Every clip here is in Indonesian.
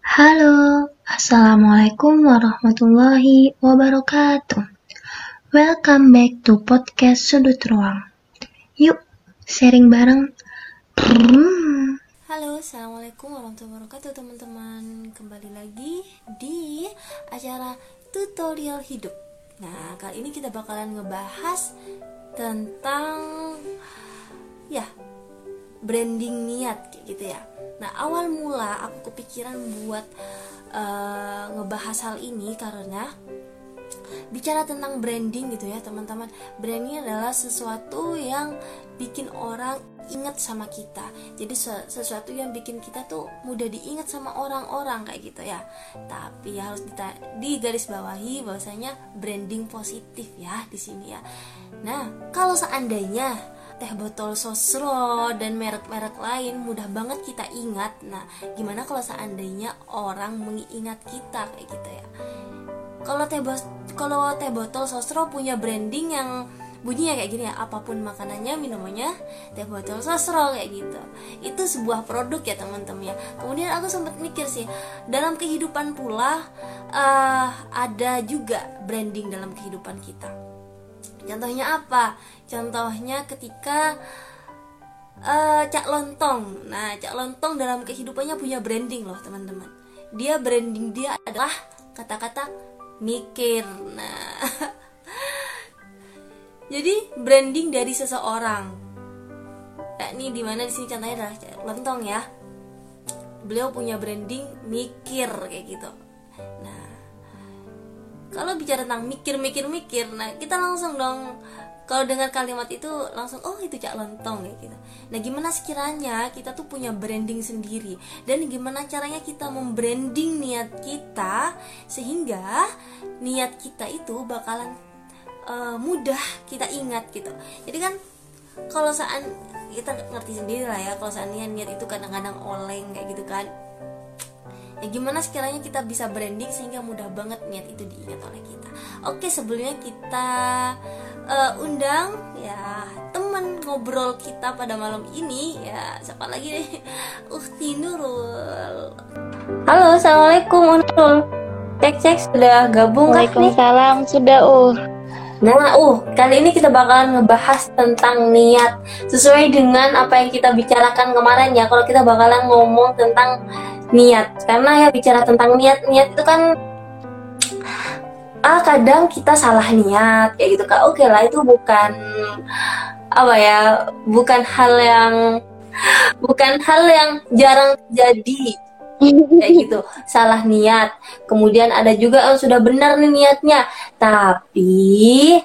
Halo, Assalamualaikum warahmatullahi wabarakatuh. Welcome back to podcast Sudut Ruang. Yuk, sharing bareng. Halo, assalamualaikum warahmatullahi wabarakatuh teman-teman. Kembali lagi di acara tutorial hidup. Nah, kali ini kita bakalan ngebahas tentang ya branding niat kayak gitu ya. Nah, awal mula aku kepikiran buat uh, ngebahas hal ini karena bicara tentang branding gitu ya teman-teman. Branding adalah sesuatu yang bikin orang ingat sama kita. Jadi sesuatu yang bikin kita tuh mudah diingat sama orang-orang kayak gitu ya. Tapi harus di garis bawahi bahwasanya branding positif ya di sini ya. Nah kalau seandainya teh botol sosro dan merek-merek lain mudah banget kita ingat. Nah gimana kalau seandainya orang mengingat kita kayak gitu ya? Kalau teh kalau teh botol sosro punya branding yang bunyinya kayak gini ya apa pun makanannya minumannya teh botol sosro kayak gitu. Itu sebuah produk ya teman-teman ya. Kemudian aku sempat mikir sih dalam kehidupan pula uh, ada juga branding dalam kehidupan kita contohnya apa? Contohnya ketika uh, cak lontong. Nah cak lontong dalam kehidupannya punya branding loh teman-teman. Dia branding dia adalah kata-kata mikir. Nah jadi branding dari seseorang. Yakni di mana di sini contohnya adalah lontong ya. Beliau punya branding mikir kayak gitu. nah kalau bicara tentang mikir mikir mikir nah kita langsung dong kalau dengar kalimat itu langsung oh itu cak lontong ya gitu. Nah gimana sekiranya kita tuh punya branding sendiri? Dan gimana caranya kita membranding niat kita sehingga niat kita itu bakalan uh, mudah kita ingat gitu. Jadi kan kalau saat kita ngerti sendiri lah ya kalau seandainya niat itu kadang-kadang oleng kayak gitu kan ya gimana sekiranya kita bisa branding sehingga mudah banget niat itu diingat oleh kita. Oke sebelumnya kita uh, undang ya teman ngobrol kita pada malam ini ya siapa lagi nih? Uhti Nurul. Halo assalamualaikum Nurul cek cek sudah gabung Waalaikumsalam sudah uh. Nah, uh, kali ini kita bakalan ngebahas tentang niat sesuai dengan apa yang kita bicarakan kemarin ya. Kalau kita bakalan ngomong tentang niat, karena ya bicara tentang niat, niat itu kan ah kadang kita salah niat kayak gitu kan oke lah itu bukan apa ya bukan hal yang bukan hal yang jarang terjadi. Kayak gitu salah niat. Kemudian ada juga oh, sudah benar nih niatnya. Tapi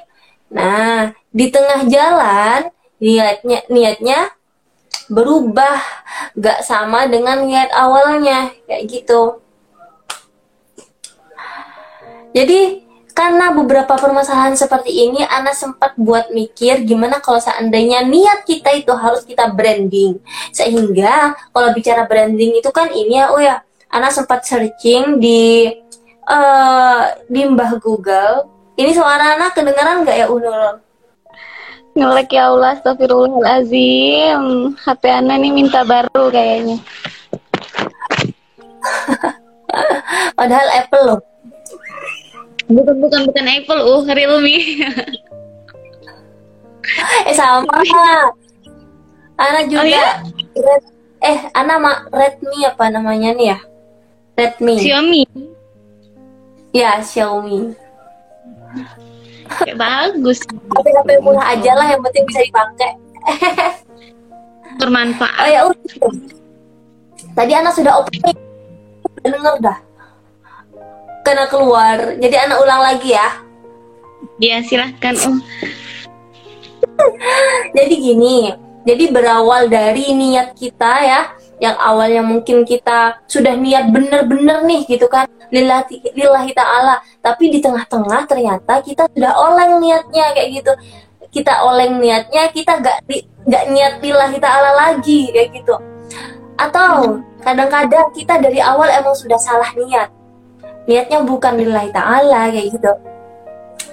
nah di tengah jalan niatnya niatnya berubah gak sama dengan niat awalnya kayak gitu jadi karena beberapa permasalahan seperti ini, Ana sempat buat mikir gimana kalau seandainya niat kita itu harus kita branding. Sehingga kalau bicara branding itu kan ini ya, oh ya, Ana sempat searching di uh, di Mbah Google. Ini suara Ana kedengaran nggak ya Unul? Ngelek ya Allah, astagfirullahaladzim. HP Ana nih minta baru kayaknya. Padahal Apple loh. Bukan bukan bukan Apple, uh Realme. eh sama. Ana juga. Oh, ya? Red, eh, Ana ma Redmi apa namanya nih ya? Redmi. Xiaomi. Ya, Xiaomi. Ya, bagus. Tapi HP murah aja lah, yang penting bisa dipakai. Bermanfaat. Oh ya udah. Tadi Ana sudah opening. Dengar dah kena keluar. Jadi anak ulang lagi ya. Ya silahkan Om. jadi gini, jadi berawal dari niat kita ya, yang awalnya mungkin kita sudah niat bener-bener nih gitu kan, lillahi, lillahi ta'ala. Tapi di tengah-tengah ternyata kita sudah oleng niatnya kayak gitu. Kita oleng niatnya, kita gak, gak niat lillahi ta'ala lagi kayak gitu. Atau kadang-kadang kita dari awal emang sudah salah niat niatnya bukan lillahi ta'ala kayak gitu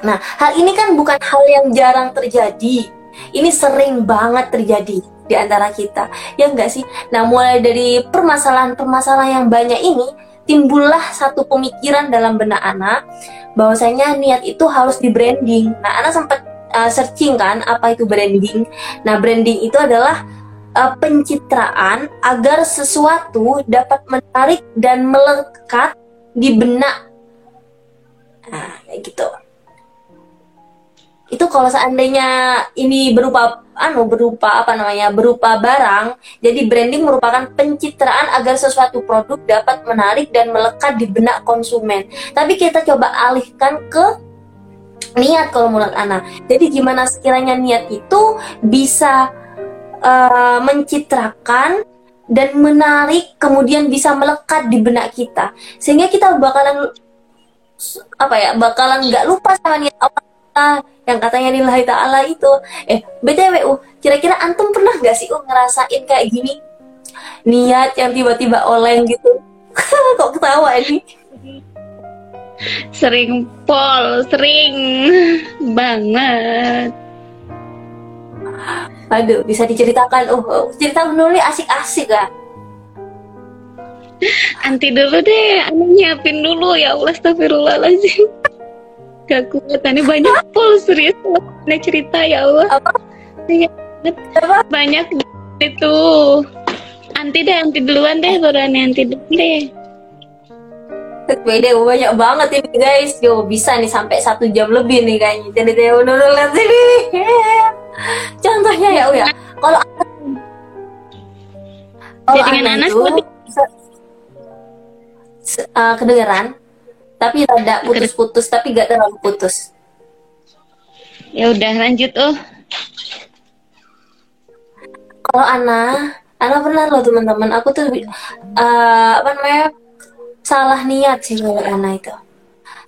nah hal ini kan bukan hal yang jarang terjadi ini sering banget terjadi di antara kita ya enggak sih nah mulai dari permasalahan-permasalahan yang banyak ini timbullah satu pemikiran dalam benak anak bahwasanya niat itu harus di branding. Nah, anak sempat uh, searching kan apa itu branding. Nah, branding itu adalah uh, pencitraan agar sesuatu dapat menarik dan melekat di benak. Nah, kayak gitu itu kalau seandainya ini berupa anu berupa apa namanya berupa barang jadi branding merupakan pencitraan agar sesuatu produk dapat menarik dan melekat di benak konsumen. Tapi kita coba alihkan ke niat kalau menurut Ana. Jadi gimana sekiranya niat itu bisa uh, mencitrakan dan menarik kemudian bisa melekat di benak kita. Sehingga kita bakalan apa ya bakalan nggak lupa sama niat awal yang katanya lillahi ta'ala itu. Eh btw uh, kira-kira antum pernah gak sih uh ngerasain kayak gini? Niat yang tiba-tiba oleng gitu. Kok ketawa ini? Sering pol sering banget. Aduh bisa diceritakan. Uh, uh cerita menulis asik-asik gak? Anti dulu deh, anu nyiapin dulu ya Allah astagfirullahaladzim gak kuat ini banyak full serius. Banyak cerita ya Allah. Apa? Banyak banyak itu. Anti deh anti duluan deh baru anti dulu deh. Beda banyak banget ini guys. Yo bisa nih sampai satu jam lebih nih kayaknya. Jadi deh udah lihat sini. Contohnya ya Uya. Kalau Kalau dengan anak itu uh, kedengeran tapi rada putus-putus tapi gak terlalu putus. Ya udah lanjut oh. Kalau Ana Ana pernah loh teman-teman. Aku tuh uh, apa namanya salah niat sih kalau Ana itu.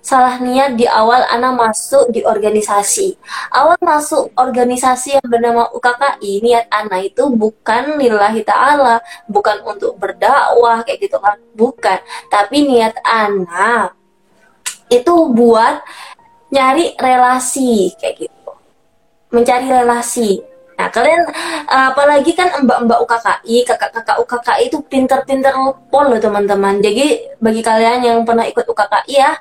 Salah niat di awal Ana masuk di organisasi. Awal masuk organisasi yang bernama UKKI niat Ana itu bukan lillahi ta'ala bukan untuk berdakwah kayak gitu kan. Bukan. Tapi niat Ana itu buat nyari relasi kayak gitu mencari relasi nah kalian apalagi kan mbak-mbak UKKI kakak-kakak UKKI itu pinter-pinter pol loh teman-teman jadi bagi kalian yang pernah ikut UKKI ya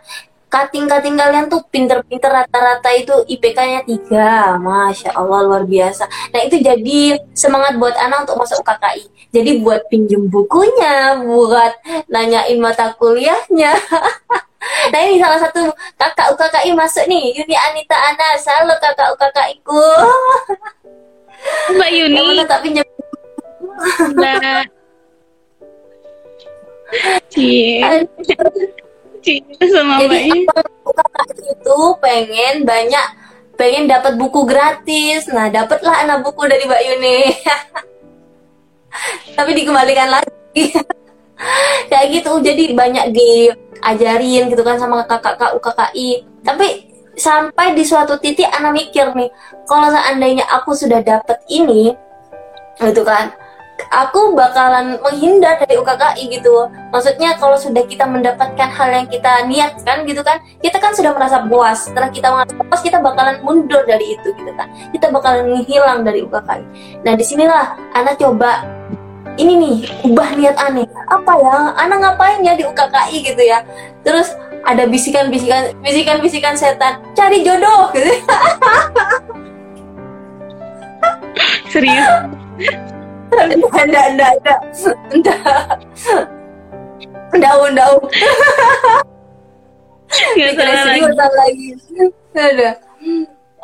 kating-kating kalian tuh pinter-pinter rata-rata itu IPK-nya tiga, masya Allah luar biasa. Nah itu jadi semangat buat anak untuk masuk UKKI. Jadi buat pinjem bukunya, buat nanyain mata kuliahnya. nah ini salah satu kakak UKKI masuk nih Yuni Anita Ana. Selalu kakak UKKI ku Mbak Yuni. Yang mana tak pinjam? Mbak. Cie. Cie sama Mbak Yuni. UKKI itu pengen banyak pengen dapat buku gratis. Nah dapatlah anak buku dari Mbak Yuni. Tapi dikembalikan lagi. Kayak gitu. Jadi banyak diajarin gitu kan sama kakak-kakak UKKI tapi sampai di suatu titik anak mikir nih kalau seandainya aku sudah dapet ini gitu kan aku bakalan menghindar dari UKKI gitu. Maksudnya kalau sudah kita mendapatkan hal yang kita niatkan gitu kan kita kan sudah merasa puas. Setelah kita merasa puas kita bakalan mundur dari itu gitu kan. Kita bakalan menghilang dari UKKI nah di sinilah anak coba ini nih ubah niat aneh apa ya? Anak ngapain ya di UKKI gitu ya? Terus ada bisikan-bisikan bisikan-bisikan setan. Cari jodoh gitu. Serius? Ada ada ada daun daun. Nggak salah lagi. lagi. Ada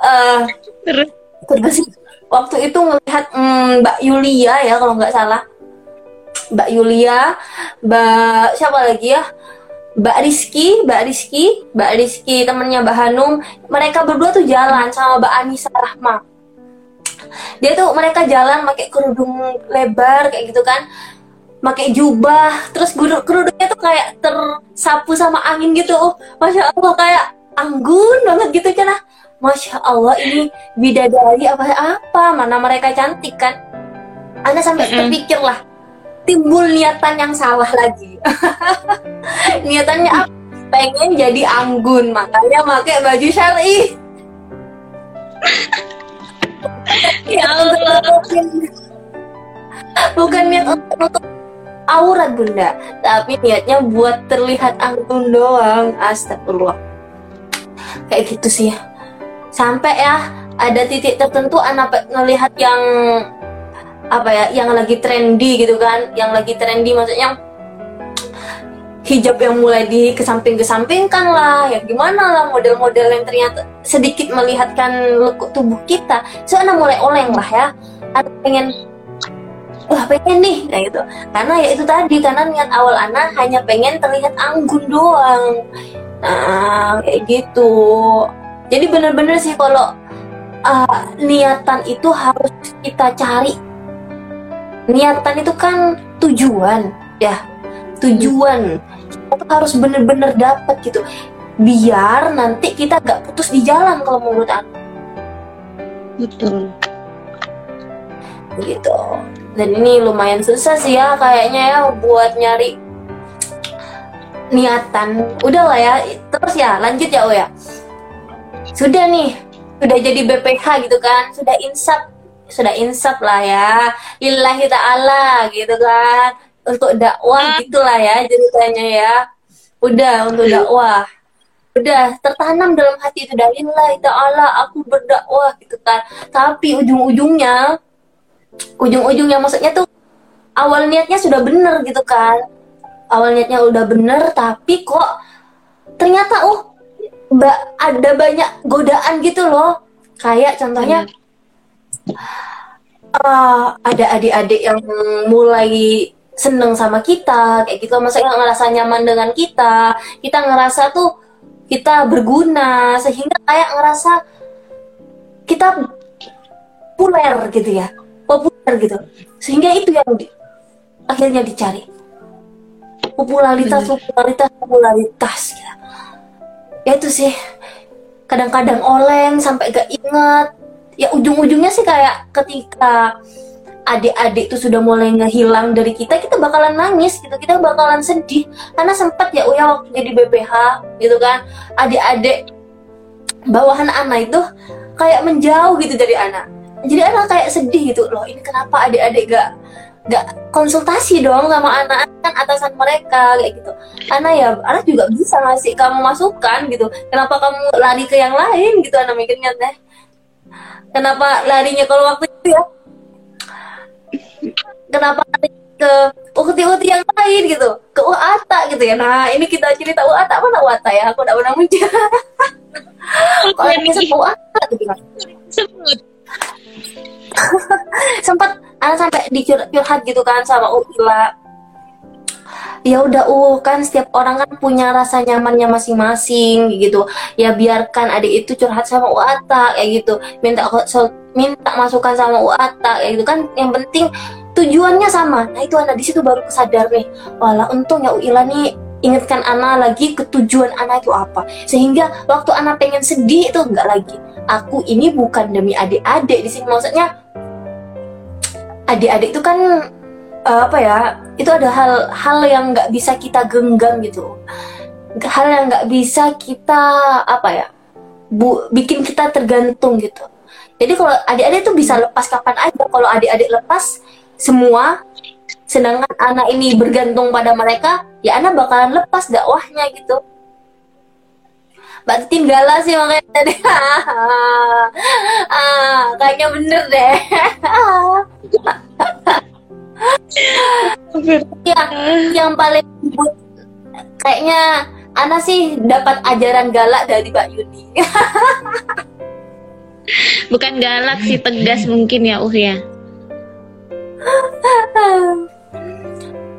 uh, terus? terus waktu itu melihat mm, Mbak Yulia ya kalau nggak salah Mbak Yulia, Mbak siapa lagi ya? Mbak Rizky, Mbak Rizky, Mbak Rizky temennya Mbak Hanum, mereka berdua tuh jalan sama Mbak Anissa Rahma. Dia tuh mereka jalan pakai kerudung lebar kayak gitu kan, pakai jubah, terus kerudungnya tuh kayak tersapu sama angin gitu. Masya Allah kayak anggun banget gitu kan. Masya Allah ini bidadari apa apa mana mereka cantik kan. Anda sampai terpikir lah timbul niatan yang salah lagi. Niatannya apa? Pengen jadi anggun, makanya pakai baju syari. ya Allah. Bukan niat untuk aurat bunda tapi niatnya buat terlihat anggun doang astagfirullah kayak gitu sih sampai ya ada titik tertentu anak ngelihat yang apa ya yang lagi trendy gitu kan yang lagi trendy maksudnya hijab yang mulai di ke samping-kesampingkan lah ya gimana lah model-model yang ternyata sedikit melihatkan lekuk tubuh kita. So mulai oleng lah ya. Ada pengen wah pengen nih kayak gitu. Karena ya itu tadi karena niat awal anak hanya pengen terlihat anggun doang. Nah kayak gitu. Jadi bener-bener sih kalau uh, niatan itu harus kita cari niatan itu kan tujuan. Ya tujuan. Kita harus bener-bener dapat gitu. Biar nanti kita gak putus di jalan kalau menurut aku. Betul. Gitu. Dan ini lumayan susah sih ya kayaknya ya buat nyari niatan. Udah lah ya terus ya lanjut ya oh ya sudah nih sudah jadi BPH gitu kan sudah insap sudah insap lah ya. Lillahi ta'ala gitu kan. Untuk dakwah gitulah ya ceritanya ya. Udah untuk dakwah. Udah tertanam dalam hati itu dari lillahi ta'ala aku berdakwah gitu kan. Tapi ujung-ujungnya ujung-ujungnya maksudnya tuh awal niatnya sudah bener gitu kan. Awal niatnya udah bener tapi kok ternyata oh ada banyak godaan gitu loh. Kayak contohnya uh, ada adik-adik yang mulai seneng sama kita kayak gitu. Maksudnya ngerasa nyaman dengan kita. Kita ngerasa tuh kita berguna sehingga kayak ngerasa kita populer gitu ya. Populer gitu. Sehingga itu yang di, akhirnya dicari. Popularitas popularitas popularitas gitu. ya itu sih. Kadang-kadang oleng sampai gak inget ya ujung-ujungnya sih kayak ketika adik-adik itu sudah mulai ngehilang dari kita, kita bakalan nangis gitu, kita bakalan sedih. Karena sempat ya Uya waktu jadi BPH gitu kan, adik-adik bawahan anak itu kayak menjauh gitu dari anak. Jadi anak kayak sedih gitu. Loh, ini kenapa adik-adik gak gak konsultasi dong sama anak kan atasan mereka kayak gitu. Anak ya anak juga bisa ngasih kamu masukan gitu. Kenapa kamu lari ke yang lain gitu anak mikirnya teh kenapa larinya kalau waktu itu ya? Kenapa ke ukti-ukti yang lain gitu? Ke Uata gitu ya? Nah ini kita cerita Uata mana Uata ya? Aku udah pernah muncul. Kalau ini Uata gitu. Kan sebut. Sempat anak sampai dicurhat gitu kan sama Uila ya udah uh kan setiap orang kan punya rasa nyamannya masing-masing gitu. Ya biarkan adik itu curhat sama Uata kayak gitu. Minta minta masukan sama Uata kayak gitu kan. Yang penting tujuannya sama. Nah itu anak di situ baru kesadar nih. Wala untung ya Uila nih ingatkan Ana lagi ketujuan Ana itu apa. Sehingga waktu Ana pengen sedih itu enggak lagi. Aku ini bukan demi adik-adik di sini. Maksudnya adik-adik itu kan uh, apa ya itu ada hal-hal yang nggak bisa kita genggam gitu hal yang nggak bisa kita apa ya bu bikin kita tergantung gitu jadi kalau adik-adik tuh bisa lepas kapan aja kalau adik-adik lepas semua sedangkan anak ini bergantung pada mereka ya anak bakalan lepas dakwahnya gitu Mbak Tinggala sih makanya deh. ah, kayaknya bener deh. ya, yang paling kayaknya Ana sih dapat ajaran galak dari Mbak Yuni. Bukan galak sih, tegas mungkin ya Uh ya.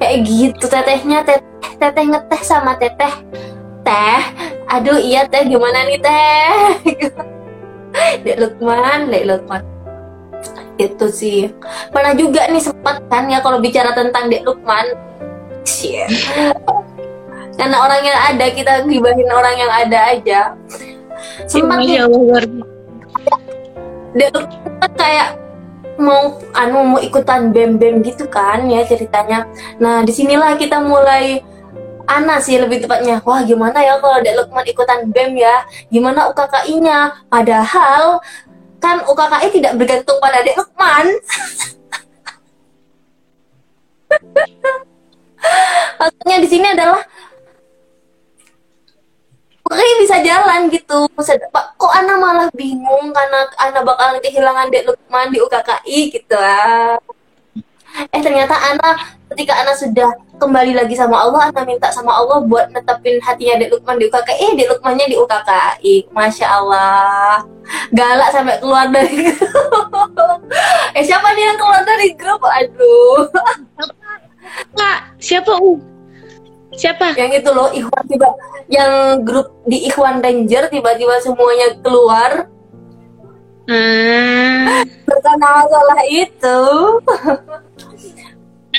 Kayak gitu tetehnya, teteh, teteh ngeteh sama teteh. Teh, aduh iya teh gimana nih teh? Dek Lukman, Dek Lukman itu sih. Pernah juga nih sempat kan ya kalau bicara tentang Dek Lukman. Karena orang yang ada kita gibahin orang yang ada aja. Sempat nih. Dek Lukman kayak mau anu mau ikutan bem bem gitu kan ya ceritanya. Nah di sinilah kita mulai Ana sih lebih tepatnya. Wah gimana ya kalau Dek Lukman ikutan BEM ya? Gimana UKKI-nya padahal kan UKKI tidak bergantung pada Dek Lukman maksudnya di sini adalah Oke bisa jalan gitu. Pak, kok Ana malah bingung karena Ana bakalan kehilangan Dek Lukman di UKKI gitu. Ah. Eh ternyata Ana ketika Ana sudah kembali lagi sama Allah, Ana minta sama Allah buat netepin hatinya Dek Lukman di UKKI, eh Dek Lukmannya di UKKI. Masya Allah. Galak sampai keluar dari grup. eh siapa nih yang keluar dari grup? Aduh. Kak, siapa U? Siapa? Yang itu loh, Ikhwan tiba yang grup di Ikhwan Ranger tiba-tiba semuanya keluar. Hmm. Karena masalah itu.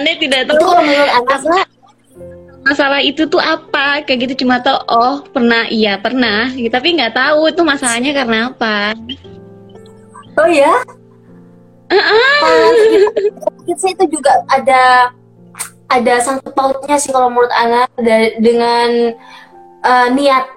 Anda tidak tahu kalau menurut apa masalah itu tuh apa? Kayak gitu cuma tahu oh pernah. Iya pernah. Tapi nggak tahu itu masalahnya karena apa. Oh ya uh -uh. itu juga ada ada sangkut pautnya sih kalau menurut Ana dengan uh, niat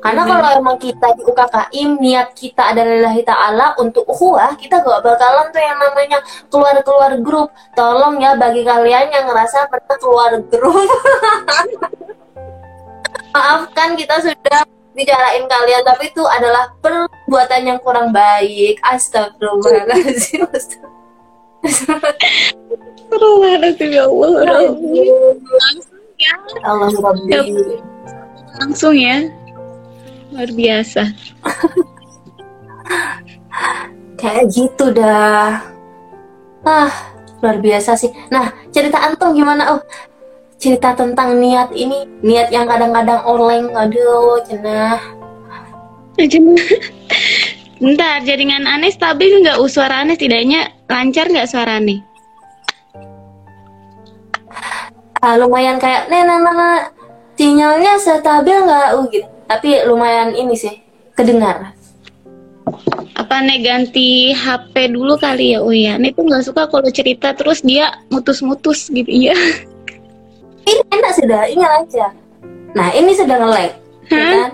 karena kalau emang kita di UKKI niat kita adalah lillahi ta'ala untuk ukhuwah, kita gak bakalan tuh yang namanya keluar-keluar grup. Tolong ya bagi kalian yang ngerasa pernah keluar grup. Maafkan kita sudah bicarain kalian, tapi itu adalah perbuatan yang kurang baik. Astagfirullahaladzim. Astagfirullahaladzim ya Allah. Langsung ya. Allah Langsung ya. Luar biasa. Kayak gitu dah. Ah, luar biasa sih. Nah, cerita antum gimana? Oh, cerita tentang niat ini, niat yang kadang-kadang oleng. Aduh, cenah. Bentar, jaringan aneh stabil nggak? Suara aneh tidaknya lancar nggak suara aneh? Ah, lumayan kayak, nah, sinyalnya stabil nggak? Uh, gitu. Tapi lumayan ini sih, kedengar. Apa nih ganti HP dulu kali ya, Uya? Nih tuh nggak suka kalau cerita terus dia mutus-mutus gitu ya. Ini enak sudah, ini aja. Nah, ini sudah nge-lag. Ya kan?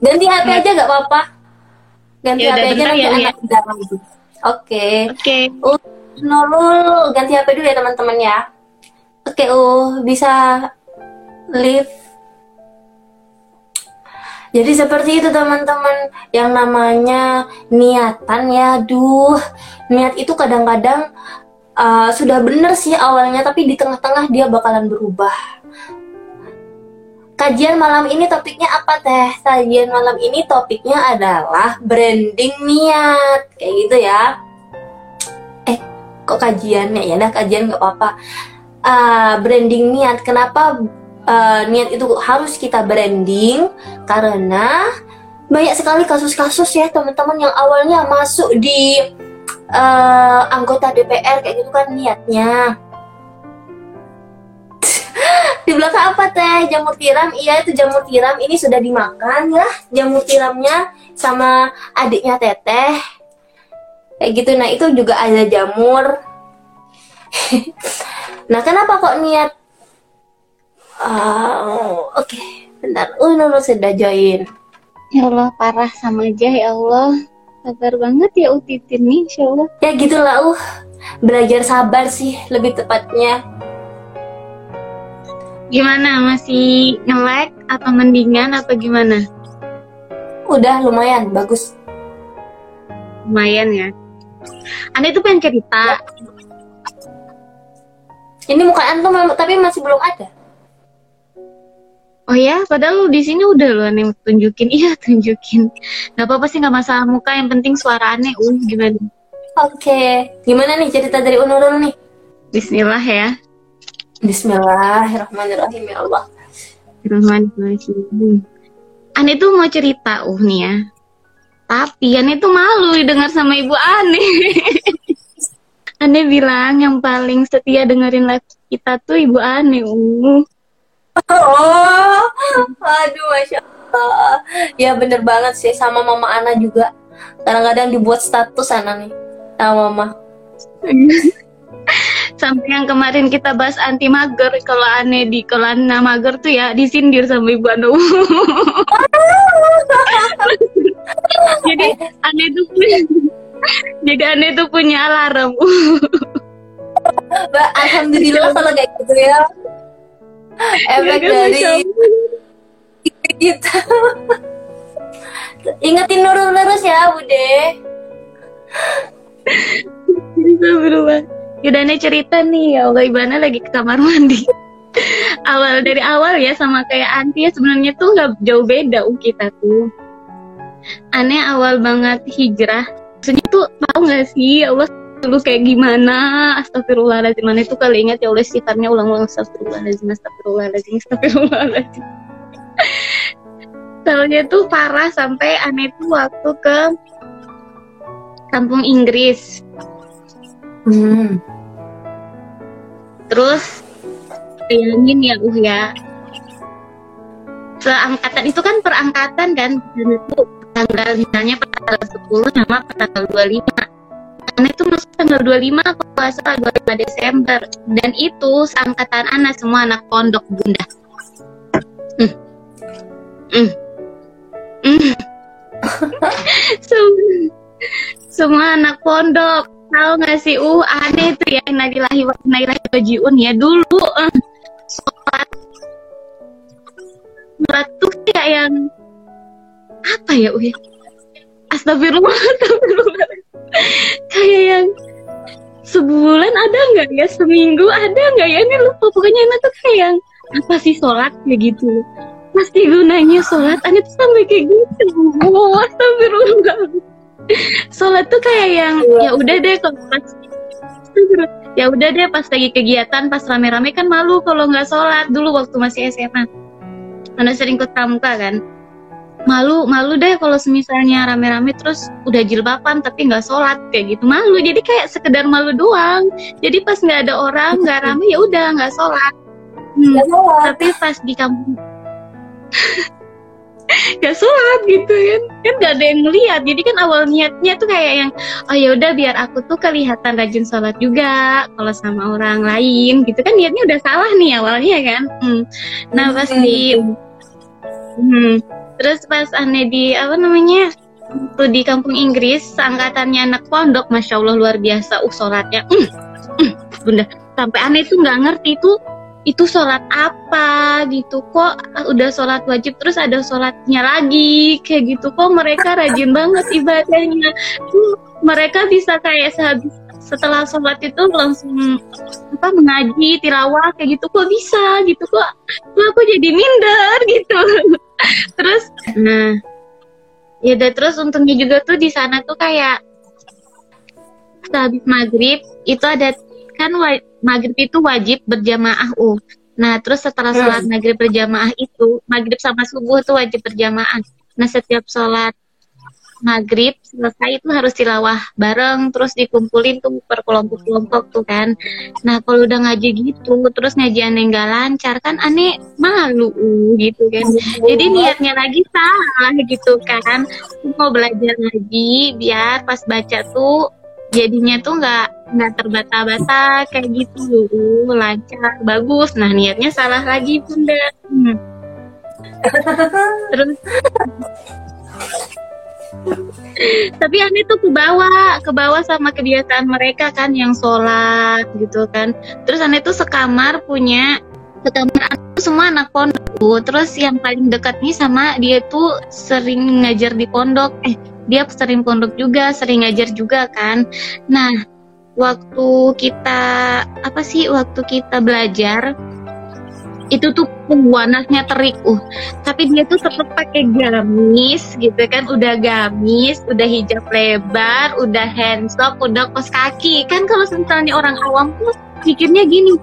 Ganti HP aja nggak apa-apa ganti ya, HP aja nanti ya, anak ya. Oke. Okay. Oke. Uh, Nurul ganti HP dulu ya teman-teman ya. Oke, okay, uh bisa live. Jadi seperti itu teman-teman yang namanya niatan ya, duh niat itu kadang-kadang uh, sudah benar sih awalnya tapi di tengah-tengah dia bakalan berubah Kajian malam ini topiknya apa teh? Kajian malam ini topiknya adalah branding niat, kayak gitu ya. Eh, kok kajiannya ya? Dah kajian nggak apa-apa. Uh, branding niat, kenapa uh, niat itu harus kita branding? Karena banyak sekali kasus-kasus ya teman-teman yang awalnya masuk di uh, anggota DPR kayak gitu kan niatnya. Di belakang apa teh? Jamur tiram? Iya itu jamur tiram. Ini sudah dimakan ya jamur tiramnya sama adiknya teteh. Kayak gitu. Nah itu juga ada jamur. Nah kenapa kok niat uh, oke okay. bentar uh Nurul sudah join ya Allah parah sama aja ya Allah sabar banget ya Utitin nih Insya Allah ya gitulah uh belajar sabar sih lebih tepatnya Gimana? Masih nge-lag atau mendingan atau gimana? Udah lumayan, bagus. Lumayan ya. Anda itu pengen cerita. Ini muka antum tapi masih belum ada. Oh ya, padahal di sini udah loh aneh tunjukin. Iya, tunjukin. Gak apa-apa sih, gak masalah muka. Yang penting suara aneh. Uh, gimana? Oke. Okay. Gimana nih cerita dari Unurul nih? Bismillah ya. Bismillahirrahmanirrahim ya Allah. Bismillahirrahmanirrahim. Ane tuh mau cerita uh nih ya. Tapi Ane tuh malu didengar sama ibu Ane. Ane bilang yang paling setia dengerin live kita tuh ibu Ane. Uh. Oh, aduh masya Allah. Ya bener banget sih sama mama Ana juga. Kadang-kadang dibuat status Ana nih sama mama. sampai yang kemarin kita bahas anti mager kalau aneh di kalau aneh mager tuh ya disindir sama ibu Anu jadi aneh tuh punya jadi aneh tuh punya alarm Alhamdulillah kalau kayak gitu ya. Efek ya, dari kita. Ingetin Nurul terus ya, Bude. Astagfirullah. Yaudah nih cerita nih, ya Allah Ibana lagi ke kamar mandi. awal dari awal ya sama kayak Anti ya sebenarnya tuh nggak jauh beda uh kita tuh. Aneh awal banget hijrah. Maksudnya tuh tahu nggak sih ya Allah dulu kayak gimana? Astagfirullahaladzim. Aneh tuh kali ingat ya Allah sifatnya ulang-ulang. Astagfirullahaladzim astagfirullahaladzim astagfirullahaladzim. Soalnya tuh parah sampai aneh tuh waktu ke kampung Inggris. Hmm. terus bayangin ya uh ya. Seangkatan itu kan perangkatan kan? Dan itu tanggal misalnya tanggal 10 sama tanggal 25 karena itu masuk tanggal 25 atau puasa 25 Desember. Dan itu seangkatan anak semua anak pondok bunda. Hmm. Hmm. Hmm. semua, anak pondok. Tahu nggak sih? Uh aneh tuh ya nadilahi nadilahi bajiun ya. Dulu uh, sholat. Sholat tuh kayak yang apa ya uh astagfirullah astagfirullah kayak yang sebulan ada nggak ya? Seminggu ada nggak ya? Ini lupa. Pokoknya ini tuh kayak yang apa sih sholat kayak gitu. Pasti gunanya sholat aneh tuh sampai kayak gitu. Oh astagfirullah sholat tuh kayak yang ya udah deh kalau pas ya udah deh pas lagi kegiatan pas rame-rame kan malu kalau nggak sholat. Dulu waktu masih SMA mana sering ikut pramuka kan malu malu deh kalau semisalnya rame-rame terus udah jilbaban tapi nggak sholat kayak gitu. Malu jadi kayak sekedar malu doang. Jadi pas nggak ada orang nggak rame ya udah nggak sholat. Hmm, tapi pas di kampung gak sholat gitu kan. Kan gak ada yang melihat jadi kan awal niatnya tuh kayak yang oh ya udah biar aku tuh kelihatan rajin sholat juga kalau sama orang lain. Gitu kan niatnya udah salah nih awalnya kan. Hmm. nah pas di hmm, terus pas aneh di apa namanya tuh di kampung Inggris angkatannya anak pondok masya Allah luar biasa. Uh sholatnya hmm, hmm, bunda. Sampai aneh tuh nggak ngerti tuh itu sholat apa gitu. Kok udah sholat wajib terus ada sholatnya lagi kayak gitu. Kok mereka rajin banget ibadahnya. Mereka bisa kayak sehabis setelah sholat itu langsung apa mengaji tilawah kayak gitu kok bisa gitu kok kok aku jadi minder gitu terus nah ya udah terus untungnya juga tuh di sana tuh kayak sehabis maghrib itu ada kan maghrib itu wajib berjamaah uh. Nah, terus setelah hmm. sholat maghrib berjamaah itu, maghrib sama subuh itu wajib berjamaah. Nah, setiap sholat maghrib selesai itu harus tilawah bareng, terus dikumpulin tuh per kelompok-kelompok tuh kan. Nah, kalau udah ngaji gitu, terus ngaji aneh nggak lancar kan aneh malu gitu kan. Jadi niatnya lagi salah gitu kan. Mau belajar ngaji biar pas baca tuh jadinya tuh nggak nggak terbata-bata kayak gitu lancar bagus nah niatnya salah lagi bunda hmm. terus tapi aneh tuh ke bawah ke bawah sama kebiasaan mereka kan yang sholat gitu kan. Terus aneh tuh sekamar punya sekamar tuh semua anak pondok. Terus yang paling dekat nih sama dia tuh sering ngajar di pondok. Eh dia sering pondok juga, sering ngajar juga kan. Nah, waktu kita apa sih waktu kita belajar itu tuh panasnya terik uh. Tapi dia tuh tetap pakai gamis gitu kan. Udah gamis udah hijab lebar udah handsop udah kos kaki. Kan kalau misalnya orang awam tuh pikirnya gini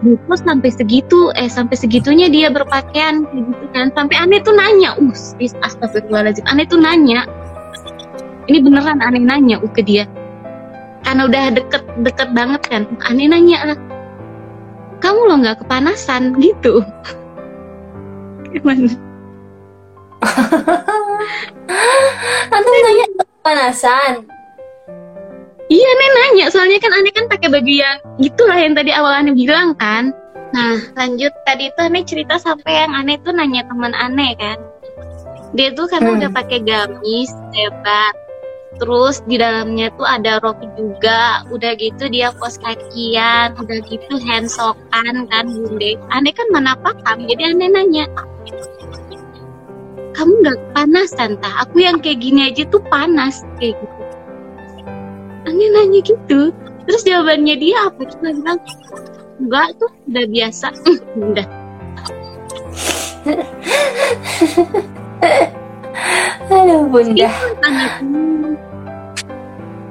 kok sampai segitu? Eh sampai segitunya dia berpakaian gitu kan. Sampai aneh tuh nanya uh astagfirullahaladzim. Aneh tuh nanya ini beneran aneh nanya uh, ke dia. Karena udah deket deket banget kan. Aneh nanya kamu lo nggak kepanasan gitu. Gimana? Aneh nanya kepanasan? Iya aneh nanya. Soalnya kan aneh kan pakai baju yang gitulah yang tadi awal aneh bilang kan. Nah lanjut. Tadi tuh aneh cerita sampai yang aneh tuh nanya teman aneh kan. Dia tuh kan hmm. udah pakai gamis lebar terus di dalamnya tuh ada rok juga. Udah gitu dia kos kakian udah gitu handsokan kan bunda. Aneh kan mana paham jadi aneh nanya. Kamu nggak panas tante? Aku yang kayak gini aja tuh panas kayak gitu. Aneh nanya gitu. Terus jawabannya dia apa? Cuma bilang enggak tuh udah biasa. Udah. Aduh bunda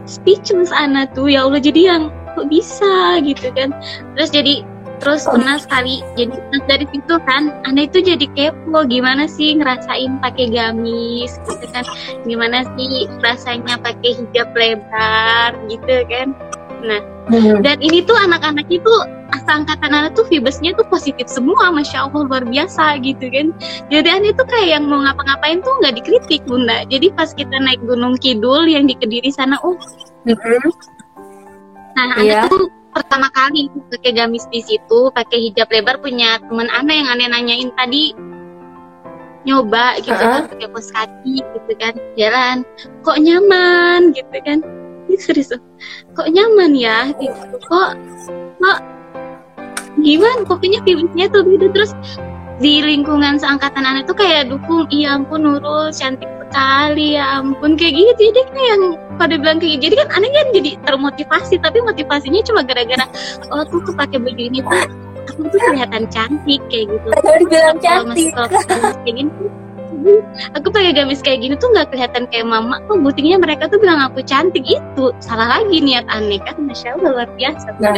speechless anak tuh. Ya Allah jadi yang kok bisa gitu kan. Terus jadi terus pernah sekali jadi dari situ kan anak itu jadi kepo gimana sih ngerasain pakai gamis gitu kan. Gimana sih rasanya pakai hijab lebar gitu kan nah hmm. dan ini tuh anak-anak itu angkatan anak tuh vibesnya tuh positif semua masya allah luar biasa gitu kan jadi aneh tuh kayak yang mau ngapa-ngapain tuh nggak dikritik bunda jadi pas kita naik gunung kidul yang di kediri sana oh mm-hmm. nah yeah. tuh pertama kali pakai gamis di situ pakai hijab lebar punya teman aneh yang aneh nanyain tadi nyoba gitu uh-huh. kan pakai pos kaki gitu kan jalan kok nyaman gitu kan serius. Kok nyaman ya? Gitu kok kok gimana? Pokoknya pilihnya tuh gitu. Terus di lingkungan seangkatan anak tuh kayak dukung iya ampun Nurul cantik sekali ya ampun kayak gitu. Jadi kayak yang pada bilang kayak gitu. Jadi kan aneh kan jadi termotivasi tapi motivasinya cuma gara-gara oh tuh tuh pakai baju ini tuh aku tuh kelihatan cantik kayak gitu. Dibilang cantik. kayak gini aku pakai gamis kayak gini tuh nggak kelihatan kayak mama. Kok buktinya mereka tuh bilang aku cantik? Itu salah lagi niat aneh kan? Masya allah luar biasa. Nah.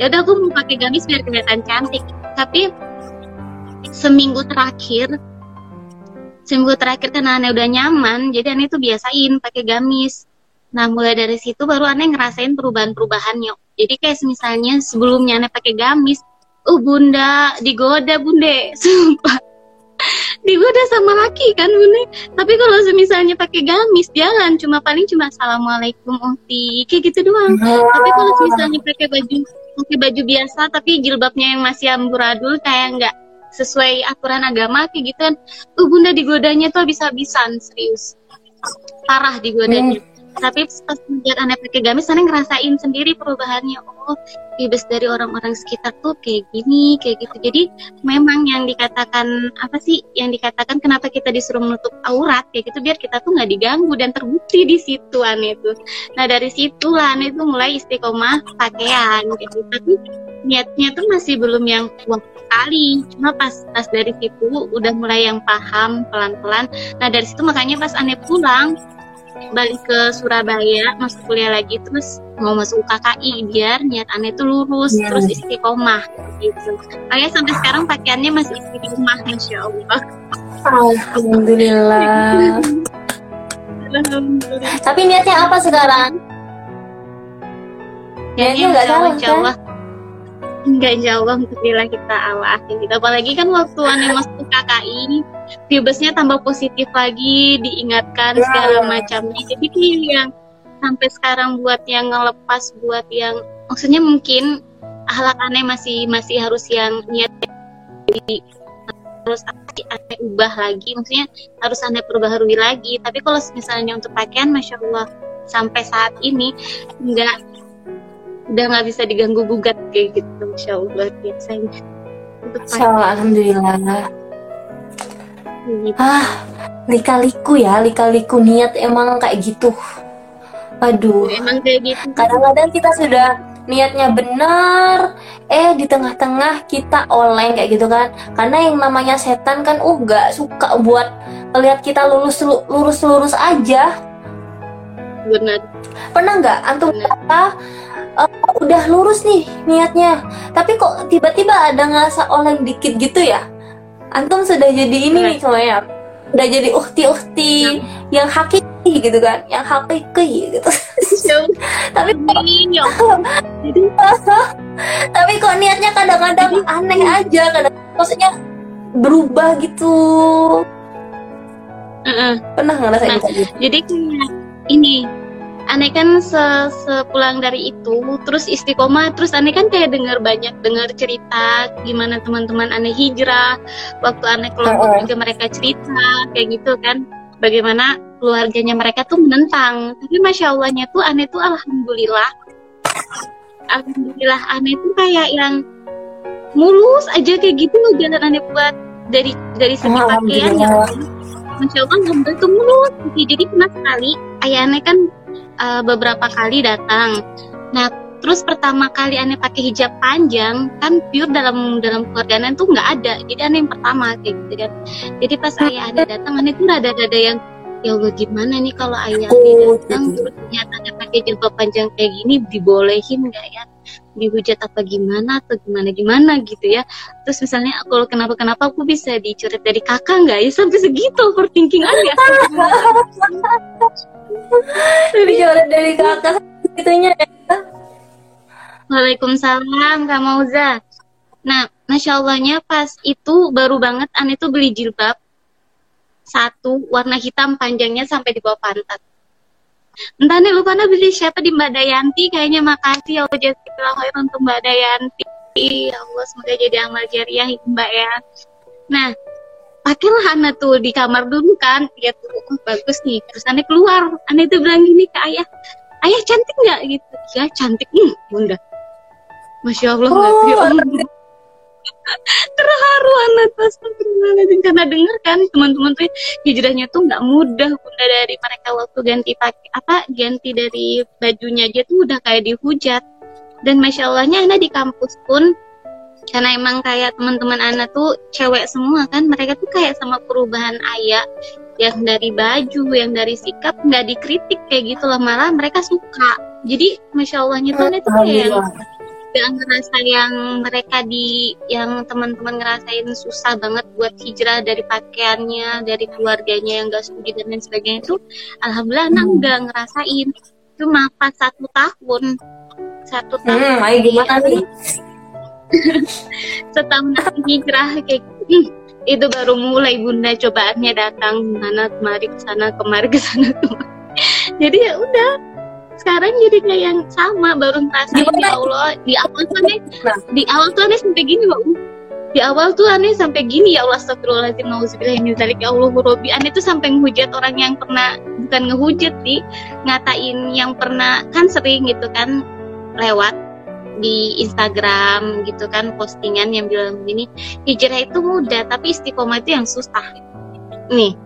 ya udah aku mau pakai gamis biar kelihatan cantik. Tapi seminggu terakhir seminggu terakhir kan aneh udah nyaman jadi aneh tuh biasain pakai gamis. Nah mulai dari situ baru aneh ngerasain perubahan-perubahannya. Jadi kayak misalnya sebelumnya aneh pakai gamis oh bunda digoda bunde sumpah digoda sama laki kan bunda tapi kalau misalnya pakai gamis jangan cuma paling cuma assalamualaikum uhti kayak gitu doang. Tapi kalau misalnya pakai baju pakai baju biasa tapi jilbabnya yang masih amburadul kayak nggak sesuai aturan agama kayak gitu kan uh bunda digodanya tuh bisa-bisan serius. Parah digodanya. Hmm tapi pas melihat aneh pakai gamis aneh ngerasain sendiri perubahannya. Oh bebas dari orang-orang sekitar tuh kayak gini kayak gitu. Jadi memang yang dikatakan apa sih yang dikatakan kenapa kita disuruh menutup aurat kayak gitu biar kita tuh nggak diganggu dan terbukti di situ aneh tuh. Nah dari situ lah aneh mulai istiqomah pakaian kayak gitu. Tapi niatnya tuh masih belum yang kuat sekali. Cuma pas pas dari situ udah mulai yang paham pelan-pelan. Nah dari situ makanya pas aneh pulang balik ke Surabaya masuk kuliah lagi terus mau masuk KKI biar niat aneh itu lurus yeah. terus istiqomah gitu. Kayak sampai sekarang pakaiannya masih istiqomah masya Allah. Alhamdulillah. Tapi niatnya apa sekarang? Niatnya nggak tahu kan? Enggak insya Allah untuk bila kita Allah gitu. Apalagi kan waktu aneh masuk KKI vibesnya tambah positif lagi diingatkan yeah. segala macamnya jadi kayak yang sampai sekarang buat yang ngelepas buat yang maksudnya mungkin ahlak aneh masih masih harus yang niat jadi harus aneh ubah lagi maksudnya harus aneh perbaharui lagi tapi kalau misalnya untuk pakaian masya Allah sampai saat ini nggak udah nggak bisa diganggu gugat kayak gitu masya Allah biasanya. Untuk alhamdulillah. Ah lika-liku ya lika-liku. Niat emang kayak gitu. Aduh. Emang kayak gitu. Kadang-kadang kita sudah niatnya benar eh di tengah-tengah kita oleng kayak gitu kan. Karena yang namanya setan kan uh gak suka buat lihat kita lurus lurus lurus aja. Benar. Pernah nggak? Antum kata uh, udah lurus nih niatnya. Tapi kok tiba-tiba ada ngerasa oleng dikit gitu ya? Antum sudah jadi ini nih semuanya udah jadi ukti-ukti yang hakiki gitu kan yang hakiki gitu. Tapi tapi kok niatnya kadang-kadang aneh aja kadang maksudnya berubah gitu. Uh -uh. pernah ngerasain nah, gitu? jadi ini aneh kan se sepulang dari itu terus istiqomah terus aneh kan kayak dengar banyak dengar cerita gimana teman-teman aneh hijrah waktu aneh kelompok juga mereka cerita kayak gitu kan. Bagaimana keluarganya mereka tuh menentang. Tapi masya allahnya tuh aneh tuh alhamdulillah. Alhamdulillah aneh tuh kayak yang mulus aja kayak gitu jalan aneh buat dari dari segi pakaian ya masya allah alhamdulillah tuh mulus. Jadi pernah sekali ayah aneh kan uh, beberapa kali datang. Nah terus pertama kali aneh pakai hijab panjang kan pure dalam dalam keluarga aneh tuh nggak ada. Jadi aneh yang pertama kayak gitu kan. Jadi pas ayah aneh datang aneh tuh rada-rada yang ya Allah gimana nih kalau ayah oh, datang? gitu. ternyata ada pakai jilbab panjang kayak gini dibolehin nggak ya? Dihujat apa gimana atau gimana gimana gitu ya. Terus misalnya kalau kenapa kenapa aku bisa dicoret dari kakak nggak ya? Sampai segitu overthinking aja dicoret dari kakak segitunya ya. Waalaikumsalam Kak Mauza nah Masya Allahnya pas itu baru banget Ane tuh beli jilbab. Satu warna hitam panjangnya sampai di bawah pantat. Entah nih lupa nih beli siapa di Mbak Dayanti. Kayaknya makasih ya Allah jazakallahu untuk Mbak Dayanti. Ya Allah semoga jadi amal jariah Mbak ya. Nah pakailah Ana tuh di kamar dulu kan. Ya tuh oh, bagus nih. Terus Ana keluar. Ana itu bilang gini ke ayah ayah cantik nggak? Gitu. Ya cantik. Hmm bunda Masya Allah oh, terharu anak astagfirullahaladzim. Karena denger kan teman-teman tuh hijrahnya tuh nggak mudah. Bunda dari mereka waktu ganti pakai apa ganti dari bajunya aja tuh udah kayak dihujat. Dan masya Allahnya anak di kampus pun karena emang kayak teman-teman anak tuh cewek semua kan mereka tuh kayak sama perubahan ayah yang dari baju yang dari sikap nggak dikritik kayak gitu lah malah mereka suka. Jadi masya Allahnya tuh anak tuh kayak gak ngerasa yang mereka di yang teman-teman ngerasain susah banget buat hijrah dari pakaiannya dari keluarganya yang gak setuju dan lain sebagainya itu alhamdulillah anak hmm. udah ngerasain. Cuma pas satu tahun satu tahun hmm, ayo gimana nih setahun hijrah kayak hmm, itu baru mulai bunda. Cobaannya datang mana kemari ke sana kemari ke sana jadi ya udah sekarang jadi kayak yang sama baru ngerasain ya Allah. Di awal tuh aneh nah. di awal tuh aneh sampai gini bang. Di awal tuh aneh sampai gini ya Allah astagfirullahaladzim nauzubillah ini zalik ya Allah Robi aneh tuh sampai ngehujat orang yang pernah bukan ngehujat sih ngatain yang pernah kan sering gitu kan lewat di Instagram gitu kan postingan yang bilang begini hijrah itu mudah tapi istiqomah itu yang susah. Nih.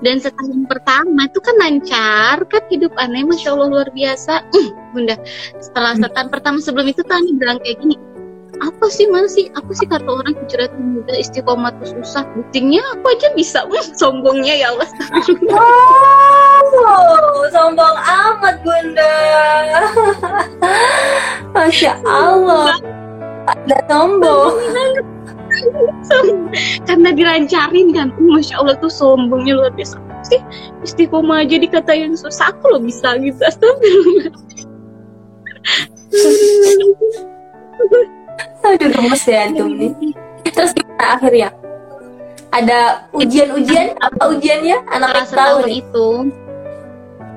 Dan setahun pertama itu kan lancar kan hidup aneh masya allah luar biasa. Uh, bunda setelah hmm. setahun pertama sebelum itu tuh aneh bilang kayak gini apa sih mana sih? Apa sih kata orang hijrah itu mudah istiqomah itu susah? Buktinya aku aja bisa. Uh, sombongnya ya Allah. Oh, sombong amat bunda. Masya Allah. Ada sombong. Karena dilancarin kan. Masya allah tuh sombongnya luar biasa. Sih? Istiqomah aja dikata yang susah aku loh bisa gitu. Astagfirullah aduh gemes ya antum nih terus gimana akhirnya? Ada ujian-ujian? Apa ujiannya? Anak tahu itu.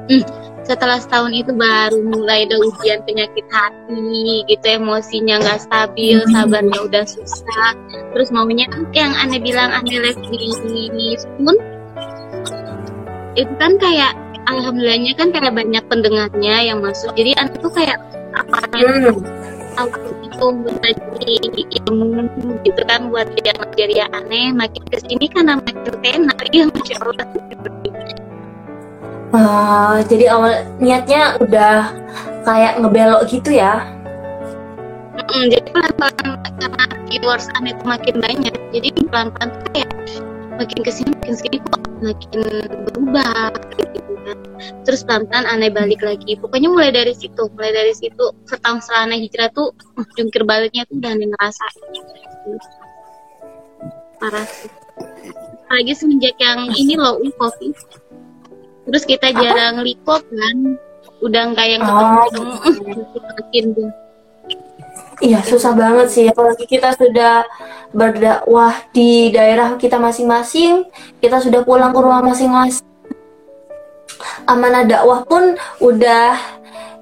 Hmm setelah setahun itu baru mulai ada ujian penyakit hati gitu emosinya nggak stabil sabarnya udah susah. Terus maunya yang aneh bilang aneh les di pun itu kan kayak alhamdulillahnya kan kayak banyak pendengarnya yang masuk. Jadi aneh tuh kayak apa yang aku itu belajar ilmu gitu kan buat yang jadi aneh. Makin ke sini karena makin tenar ya masya Allah. Uh, jadi awal niatnya udah kayak ngebelok gitu ya? Mm, jadi pelan-pelan karena viewers itu makin banyak, jadi pelan-pelan kayak makin ke sini makin ke sini kok makin berubah. gitu Terus pelan-pelan aneh balik lagi. Pokoknya mulai dari situ, mulai dari situ setahun setelah aneh hijrah tuh uh, jungkir baliknya tuh udah aneh ngerasa. Parah sih. Apalagi semenjak yang ini loh, kopi. Terus kita jarang likop kan udah nggak yang ketemu oh. Iya susah banget sih. Apalagi kita sudah berdakwah di daerah kita masing-masing kita sudah pulang ke rumah masing-masing amanah dakwah pun udah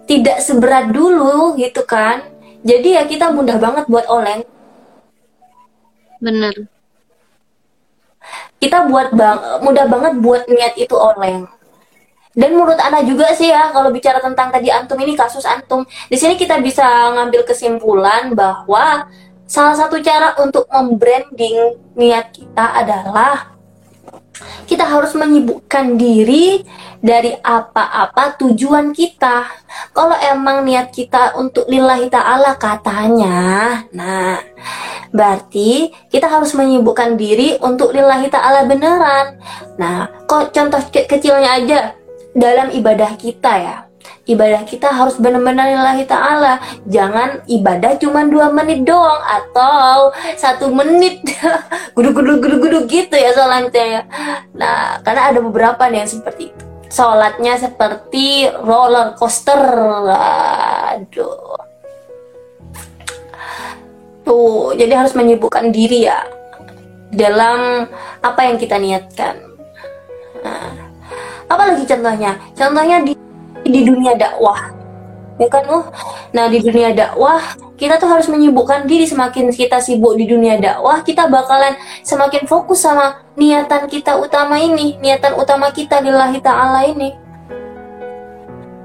tidak seberat dulu gitu kan. Jadi ya kita mudah banget buat oleng. Bener. Kita buat bang mudah banget buat niat itu oleng. Dan menurut Ana juga sih ya, kalau bicara tentang tadi antum ini kasus antum, di sini kita bisa ngambil kesimpulan bahwa salah satu cara untuk membranding niat kita adalah kita harus menyibukkan diri dari apa-apa tujuan kita. Kalau emang niat kita untuk lillahi ta'ala katanya, nah berarti kita harus menyibukkan diri untuk lillahi ta'ala beneran. Nah, kok contoh ke kecilnya aja dalam ibadah kita ya ibadah kita harus benar-benar lillahi ta'ala. Jangan ibadah cuma dua menit doang atau satu menit. Guduk guduk guduk guduk gitu ya sholatnya ya. Nah karena ada beberapa nih yang seperti itu. Sholatnya seperti roller coaster. Aduh. Tuh jadi harus menyibukkan diri ya dalam apa yang kita niatkan. Nah apalagi contohnya? Contohnya di di dunia dakwah. Ya kan oh nah di dunia dakwah kita tuh harus menyibukkan diri. Semakin kita sibuk di dunia dakwah kita bakalan semakin fokus sama niatan kita utama ini niatan utama kita lillahi ta'ala ini.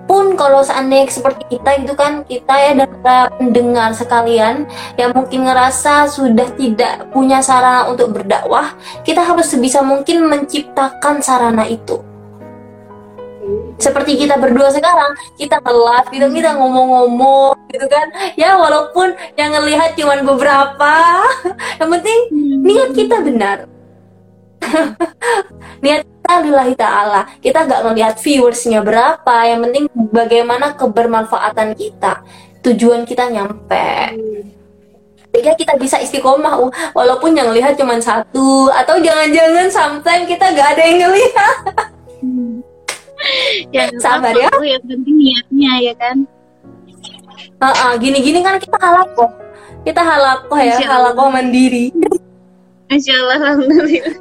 Pun kalau seandainya seperti kita itu kan kita ya dan pendengar sekalian yang mungkin ngerasa sudah tidak punya sarana untuk berdakwah kita harus sebisa mungkin menciptakan sarana itu seperti kita berdua sekarang kita live gitu kita ngomong-ngomong gitu kan? Ya walaupun yang ngelihat cuma beberapa. Yang penting niat kita benar. Niat kita lillahi ta'ala. Kita gak ngelihat viewersnya berapa. Yang penting bagaimana kebermanfaatan kita. Tujuan kita nyampe. Sehingga kita bisa istiqomah walaupun yang lihat cuma satu. Atau jangan-jangan sometimes kita gak ada yang ngelihat ya sabar ya. yang penting niatnya ya kan? Uh, uh, gini-gini kan kita halako kita halako ya halako mandiri. Masya Allah Alhamdulillah.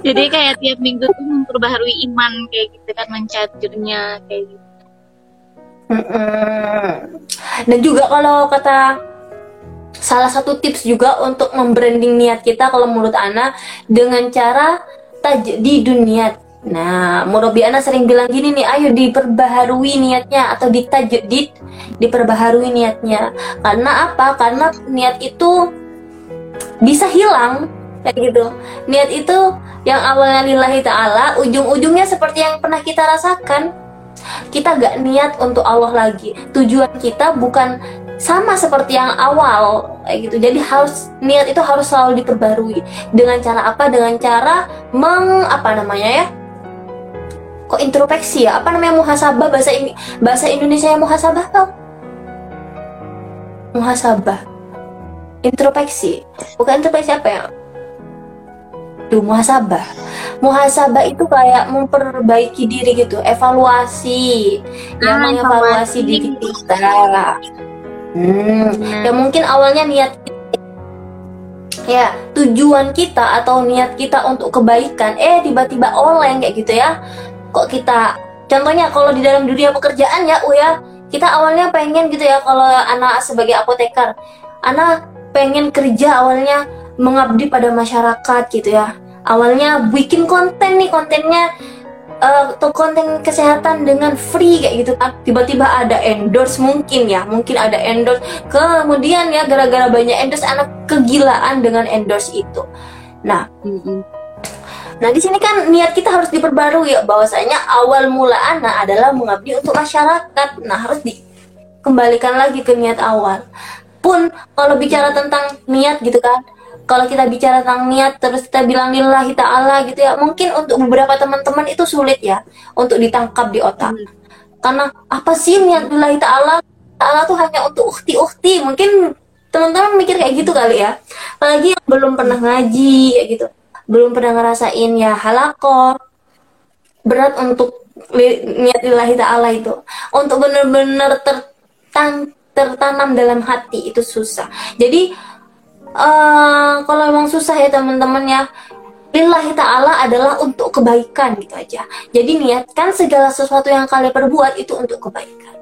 Jadi kayak tiap minggu tuh memperbaharui iman kayak gitu kan mencaturnya kayak gitu. Dan juga kalau kata salah satu tips juga untuk membranding niat kita kalau menurut Ana dengan cara di dunia Nah, Murabi Ana sering bilang gini nih, ayo diperbaharui niatnya atau ditajdid, diperbaharui niatnya. Karena apa? Karena niat itu bisa hilang kayak gitu. Niat itu yang awalnya lillahi taala, ujung-ujungnya seperti yang pernah kita rasakan. Kita gak niat untuk Allah lagi. Tujuan kita bukan sama seperti yang awal kayak gitu. Jadi harus niat itu harus selalu diperbarui. Dengan cara apa? Dengan cara meng apa namanya ya? Kok introspeksi ya? Apa namanya muhasabah? Bahasa ini bahasa Indonesia yang muhasabah tau muhasabah. Introspeksi bukan introspeksi apa ya? Tuh muhasabah. Muhasabah itu kayak memperbaiki diri gitu. Evaluasi. Yang ah, mengevaluasi diri kita. Hmm, hmm. ya mungkin awalnya niat ya tujuan kita atau niat kita untuk kebaikan eh tiba-tiba oleng kayak gitu ya kok kita contohnya kalau di dalam dunia pekerjaan ya Uya kita awalnya pengen gitu ya kalau anak sebagai apoteker anak pengen kerja awalnya mengabdi pada masyarakat gitu ya. Awalnya bikin konten nih kontennya uh, atau konten kesehatan dengan free kayak gitu. Kan tiba-tiba ada endorse mungkin ya mungkin ada endorse. Kemudian ya gara-gara banyak endorse anak kegilaan dengan endorse itu. Nah mm -hmm Nah, di sini kan niat kita harus diperbarui ya bahwasanya awal mula anak adalah mengabdi untuk masyarakat. Nah, harus dikembalikan lagi ke niat awal. Pun kalau bicara tentang niat gitu kan, kalau kita bicara tentang niat terus kita bilang lillahi ta'ala gitu ya, mungkin untuk beberapa teman-teman itu sulit ya untuk ditangkap di otak. Hmm. Karena apa sih niat lillahi ta'ala? Ta'ala tuh hanya untuk ukti-ukti. Mungkin teman-teman mikir kayak gitu kali ya. Apalagi yang belum pernah ngaji kayak gitu belum pernah ngerasain ya halako berat untuk niat lillahi ta'ala itu. Untuk benar-benar tertan tertanam dalam hati itu susah. Jadi uh, kalau emang susah ya teman-teman ya. Lillahi ta'ala adalah untuk kebaikan gitu aja. Jadi niatkan segala sesuatu yang kalian perbuat itu untuk kebaikan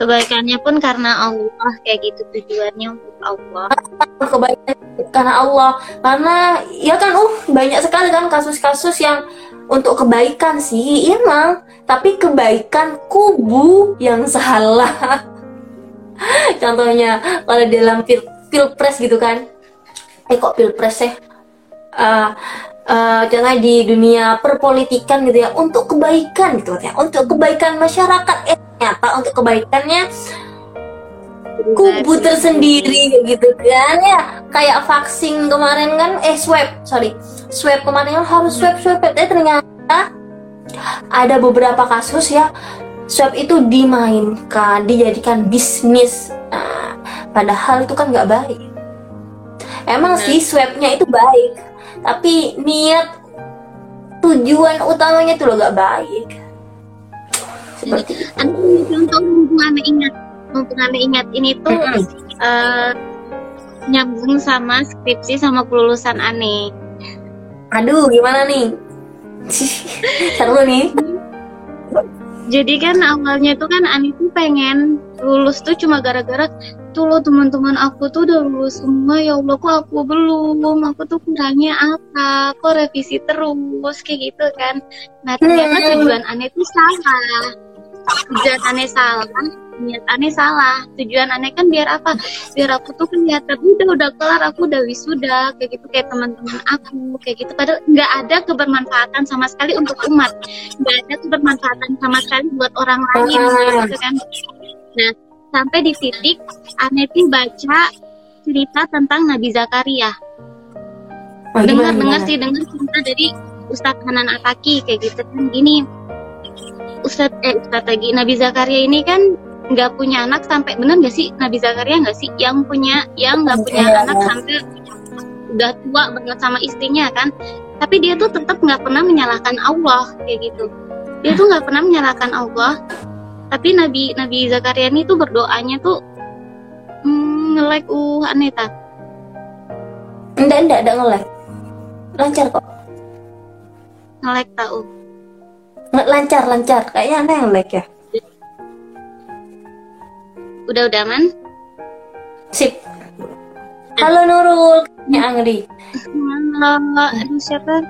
kebaikannya pun karena Allah kayak gitu tujuannya untuk Allah. Kebaikan karena Allah. Karena ya kan uh banyak sekali kan kasus-kasus yang untuk kebaikan sih emang. Tapi kebaikan kubu yang salah. Contohnya kalau dalam pil pilpres gitu kan. Eh kok pilpres ya uh, uh, contohnya di dunia perpolitikan gitu ya untuk kebaikan gitu ya untuk kebaikan masyarakat. Eh ternyata untuk kebaikannya kubu tersendiri gitu kan ya. Kayak vaksin kemarin kan eh swab sorry. Swab kemarin kan harus swab swab eh ternyata ada beberapa kasus ya swab itu dimainkan dijadikan bisnis. Nah, padahal itu kan nggak baik. Emang nah. sih swabnya itu baik tapi niat tujuan utamanya itu loh gak baik seperti itu. Ingat mumpung anda ingat ini tuh uh, nyambung sama skripsi sama kelulusan Ane. Aduh, gimana nih? Seru nih. Jadi kan awalnya tuh kan Ani tuh pengen lulus tuh cuma gara-gara tuh lo teman-teman aku tuh udah lulus semua. Ya Allah kok aku belum? Aku tuh kurangnya apa? Kok revisi terus? Kayak gitu kan. Nah ternyata tujuan Ani tuh salah. Tujuan Ani salah. Niat aneh salah. Tujuan aneh kan biar apa? Biar aku tuh kelihatan udah udah kelar aku udah wisuda. Kayak gitu kayak teman-teman aku kayak gitu. Padahal nggak ada kebermanfaatan sama sekali untuk umat. Nggak ada kebermanfaatan sama sekali buat orang lain gitu kan. Nah sampai di titik aneh tuh baca cerita tentang Nabi Zakaria. Oh, dengar dengar sih dengar cerita dari Ustadz Hanan Ataki kayak gitu kan. Gini Ustadz eh Ustadz lagi Nabi Zakaria ini kan nggak punya anak sampai bener nggak sih Nabi Zakaria nggak sih? Yang punya yang nggak punya yeah, anak yeah. sampai udah tua banget sama istrinya kan. Tapi dia tuh tetap nggak pernah menyalahkan Allah kayak gitu. Dia tuh nggak pernah menyalahkan Allah tapi Nabi Nabi Zakaria ini tuh berdoanya tuh hmm, nge-like uh Aneta enggak enggak enggak nge-like lancar kok nge-like tau lancar lancar kayaknya aneh yang like ya Udah udah man? Sip. Halo Nurul, ya Angri. Halo, aduh siapa?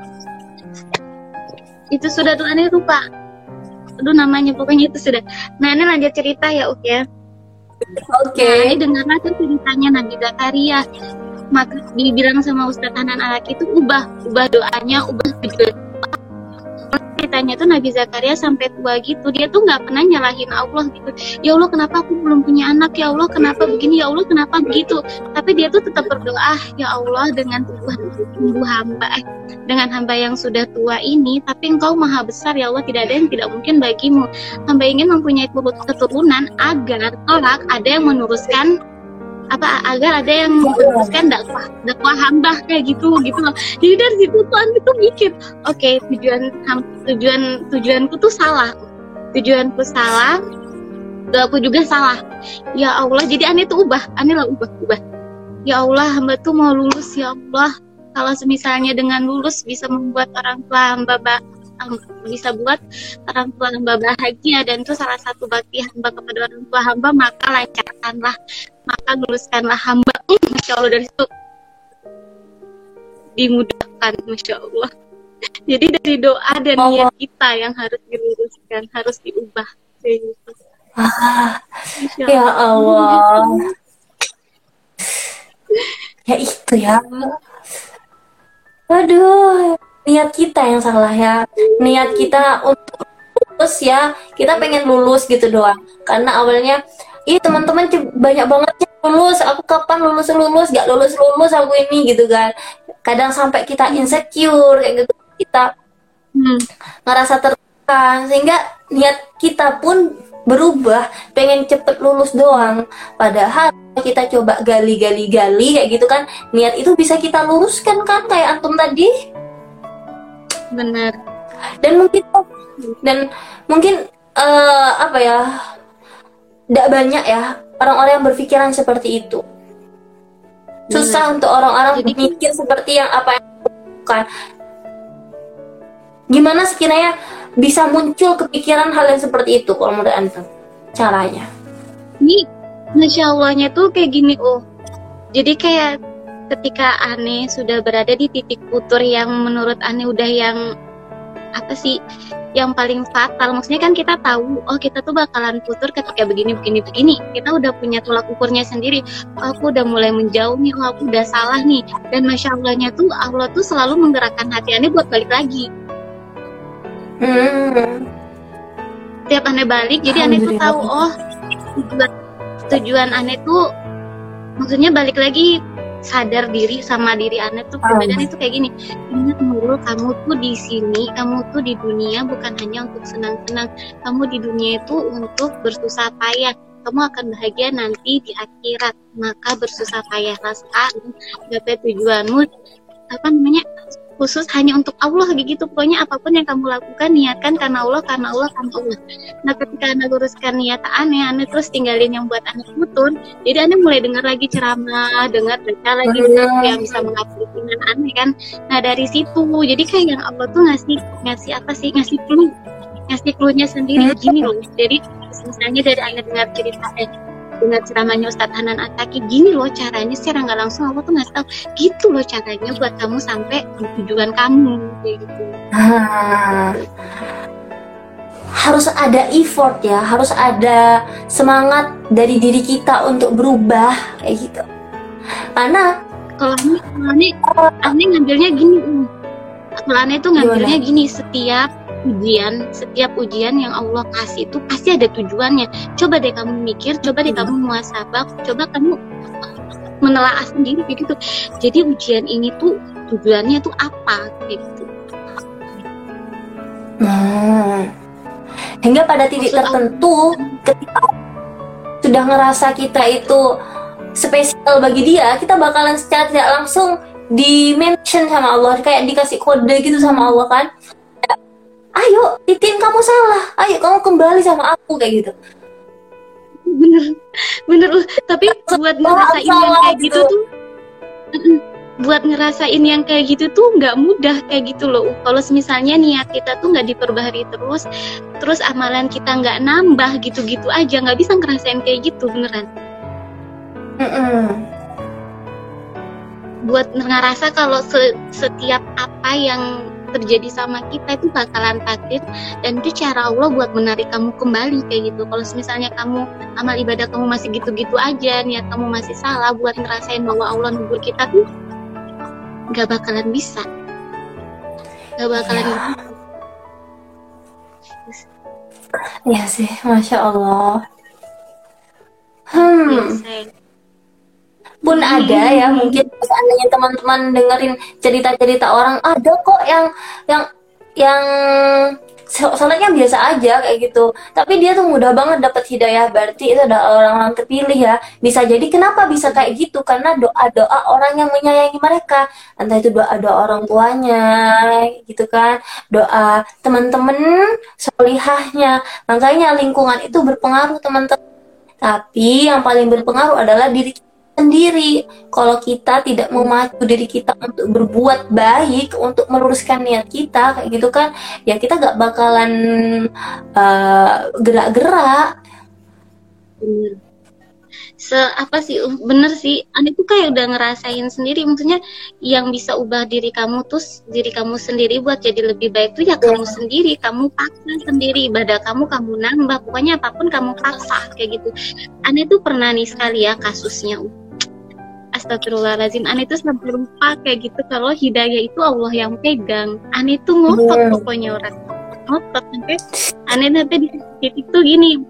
Itu sudah tuh aneh lupa. Aduh namanya pokoknya itu sudah. Nah ini lanjut cerita ya Uk ya. Oke. Okay. Nah, dengarlah tuh ceritanya Nabi Zakaria. Maka dibilang sama Ustadz Hanan Alaki itu ubah, ubah doanya, ubah tujuan ceritanya tuh Nabi Zakaria sampai tua gitu. Dia tuh nggak pernah nyalahin Allah gitu. Ya Allah kenapa aku belum punya anak? Ya Allah kenapa begini? Ya Allah kenapa begitu? Tapi dia tuh tetap berdoa ya Allah dengan Tuhan tubuh hamba eh, dengan hamba yang sudah tua ini tapi engkau maha besar ya Allah tidak ada yang tidak mungkin bagimu. Hamba ingin mempunyai keturunan agar kelak ada yang meneruskan apa agar ada yang meneruskan dakwah dakwah hamba kayak gitu gitu loh. Jadi dari situ Tuhan itu mikir oke okay, tujuan tujuan tujuanku tuh salah. Tujuanku salah doaku juga salah. Ya Allah jadi aneh tuh ubah aneh lah ubah ubah. Ya Allah hamba tuh mau lulus ya Allah. Kalau semisalnya dengan lulus bisa membuat orang tua hamba bisa buat orang tua hamba bahagia dan itu salah satu bakti hamba kepada orang tua hamba maka lancarkanlah maka luluskanlah hamba. Masya Allah dari situ dimudahkan masya Allah. Jadi dari doa dan oh. niat kita yang harus diluruskan harus diubah ah, ya Allah. Ya itu ya. Aduh, niat kita yang salah ya. Niat kita untuk lulus ya. Kita pengen lulus gitu doang. Karena awalnya ih teman-teman banyak banget yang lulus. Aku kapan lulus lulus? Gak lulus lulus aku ini gitu kan. Kadang sampai kita insecure kayak gitu. Kita hmm. ngerasa tertekan sehingga niat kita pun berubah. Pengen cepet lulus doang. Padahal kita coba gali-gali-gali kayak gitu kan. Niat itu bisa kita luruskan kan kayak antum tadi benar dan mungkin dan mungkin uh, apa ya tidak banyak ya orang-orang yang berpikiran seperti itu. Susah untuk orang-orang berpikir seperti yang apa yang bukan. Gimana sekiranya bisa muncul kepikiran hal yang seperti itu kalau menurut antum caranya? Ini masya allahnya tuh kayak gini oh. Jadi kayak ketika aneh sudah berada di titik putur yang menurut aneh udah yang apa sih yang paling fatal. Maksudnya kan kita tahu oh kita tuh bakalan putur ketika begini begini begini. Kita udah punya tolak ukurnya sendiri. Oh, aku udah mulai menjauh nih. Oh aku udah salah nih. Dan masya allahnya tuh Allah tuh selalu menggerakkan hati aneh buat balik lagi. Hmm. tiap aneh balik jadi aneh tuh tahu oh tujuan tujuan aneh tuh maksudnya balik lagi sadar diri sama diri anak tuh perbedaan itu kayak gini. Ingat Nurul kamu tuh di sini kamu tuh di dunia bukan hanya untuk senang-senang. Kamu di dunia itu untuk bersusah payah. Kamu akan bahagia nanti di akhirat. Maka bersusah payahlah sekarang. Gapai tujuanmu apa namanya khusus hanya untuk Allah gitu. Pokoknya apa pun yang kamu lakukan niatkan karena Allah karena Allah karena Allah. Nah ketika anda luruskan niat aneh aneh terus tinggalin yang buat anak putus jadi aneh mulai dengar lagi ceramah dengar baca lagi hmm. yang bisa mengabdi dengan aneh kan? Nah dari situ jadi kayak yang Allah tuh ngasih ngasih apa sih? Ngasih clue. Ngasih clue-nya sendiri. Hmm. gini loh jadi misalnya dari aneh dengar cerita eh dengan ceramahnya Ustadz Hanan Ataki gini loh caranya secara nggak langsung aku tuh ngasih tahu gitu loh caranya buat kamu sampai tujuan kamu kayak gitu. Harus ada effort ya harus ada semangat dari diri kita untuk berubah kayak gitu. Karena kalau ini kalau ini, ini ngambilnya gini kalau ini tuh ngambilnya gini setiap ujian, setiap ujian yang Allah kasih itu pasti ada tujuannya. Coba deh kamu mikir, coba deh kamu muasabah, coba kamu menelaah sendiri kayak gitu. Jadi ujian ini tuh tujuannya tuh apa gitu. Hmm. Hingga pada titik Maksud tertentu ketika sudah ngerasa kita itu spesial bagi dia, kita bakalan secara tidak langsung di mention sama Allah kayak dikasih kode gitu sama Allah kan ayo titin kamu salah. Ayo kamu kembali sama aku kayak gitu. Bener bener tapi buat ngerasain yang kayak gitu, gitu. tuh buat ngerasain yang kayak gitu tuh nggak mudah kayak gitu loh. Kalau misalnya niat kita tuh nggak diperbaharui terus terus amalan kita nggak nambah gitu-gitu aja nggak bisa ngerasain kayak gitu beneran. Mm -mm. buat ngerasa kalau se setiap apa yang terjadi sama kita itu bakalan takdir dan itu cara Allah buat menarik kamu kembali kayak gitu kalau misalnya kamu amal ibadah kamu masih gitu-gitu aja niat kamu masih salah buat ngerasain bahwa Allah nubur kita tuh nggak bakalan bisa nggak bakalan ya. bisa Iya sih, masya Allah. Hmm. Ya, pun ada ya mungkin seandainya teman-teman dengerin cerita-cerita orang ada kok yang yang yang soalnya biasa aja kayak gitu. Tapi dia tuh mudah banget dapat hidayah berarti itu ada orang-orang terpilih ya. Bisa jadi kenapa bisa kayak gitu? Karena doa-doa orang yang menyayangi mereka. Entah itu doa-doa orang tuanya gitu kan. Doa teman-teman solihahnya. Makanya lingkungan itu berpengaruh teman-teman. Tapi yang paling berpengaruh adalah diri kita sendiri. Kalau kita tidak memacu diri kita untuk berbuat baik untuk meluruskan niat kita kayak gitu kan ya kita gak bakalan uh, gerak-gerak. Se apa sih bener sih. Aneh tuh kayak udah ngerasain sendiri. Maksudnya yang bisa ubah diri kamu tuh diri kamu sendiri buat jadi lebih baik tuh ya kamu sendiri. Kamu paksa sendiri. Ibadah kamu kamu nambah. Pokoknya apa pun kamu paksa kayak gitu. Aneh tuh pernah nih sekali ya kasusnya Astagfirullahaladzim. Ani tuh sampai lupa kayak gitu kalau hidayah itu Allah yang pegang. Ani tuh ngotot yeah. pokoknya orang. Ngotot sampai Ani sampai di titik tuh gini.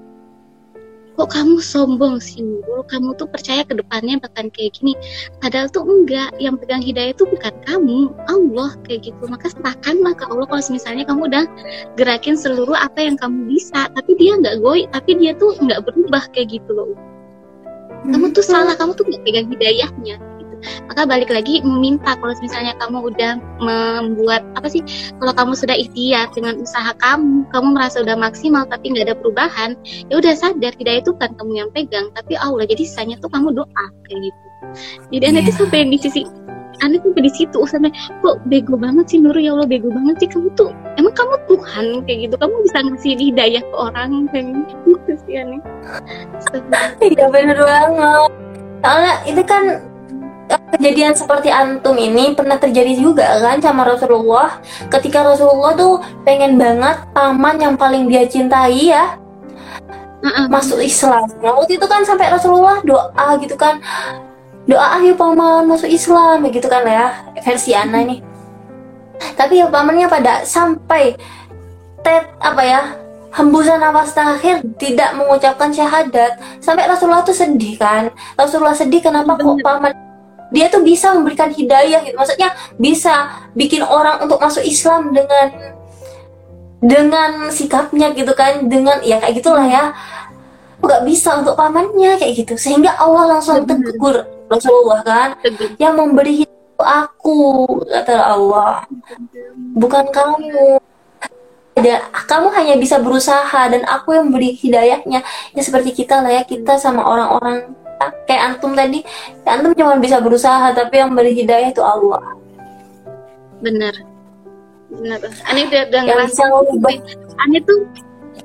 Kok kamu sombong sih Nurul kamu tuh percaya ke depannya bahkan kayak gini. Padahal tuh enggak. Yang pegang hidayah itu bukan kamu. Allah kayak gitu. Maka serahkanlah ke Allah kalau misalnya kamu udah gerakin seluruh apa yang kamu bisa. Tapi dia nggak goy tapi dia tuh nggak berubah kayak gitu loh kamu tuh salah kamu tuh nggak pegang hidayahnya gitu. maka balik lagi meminta kalau misalnya kamu udah membuat apa sih kalau kamu sudah ikhtiar dengan usaha kamu kamu merasa udah maksimal tapi nggak ada perubahan ya udah sadar hidayah itu kan kamu yang pegang tapi Allah jadi sisanya tuh kamu doa kayak gitu jadi yeah. nanti sampai di sisi aneh tuh di situ sampai kok bego banget sih Nurul ya Allah bego banget sih. Kamu tuh emang kamu Tuhan? Kayak gitu. Kamu bisa ngasih hidayah ke orang kayak gitu. Sih aneh iya bener banget. Soalnya itu kan kejadian seperti antum ini pernah terjadi juga kan sama Rasulullah. Ketika Rasulullah tuh pengen banget paman yang paling dia cintai ya masuk Islam. Nah waktu itu kan sampai Rasulullah doa gitu kan doa ayo paman masuk Islam gitu kan ya versi Ana nih. Tapi ya pamannya pada sampai tet apa ya hembusan nafas terakhir tidak mengucapkan syahadat. Sampai Rasulullah tuh sedih kan. Rasulullah sedih kenapa kok paman dia tuh bisa memberikan hidayah gitu. Maksudnya bisa bikin orang untuk masuk Islam dengan dengan sikapnya gitu kan dengan ya kayak gitulah ya. Nggak bisa untuk pamannya kayak gitu. Sehingga Allah langsung tegur Rasulullah kan yang memberi hidup aku kata Allah. Bukan kamu. Dan kamu hanya bisa berusaha dan aku yang beri hidayahnya. Ya seperti kita lah ya kita sama orang-orang. Kayak antum tadi ya antum cuma bisa berusaha tapi yang beri hidayah itu Allah. Bener bener aneh udah, udah ngerasa aneh tuh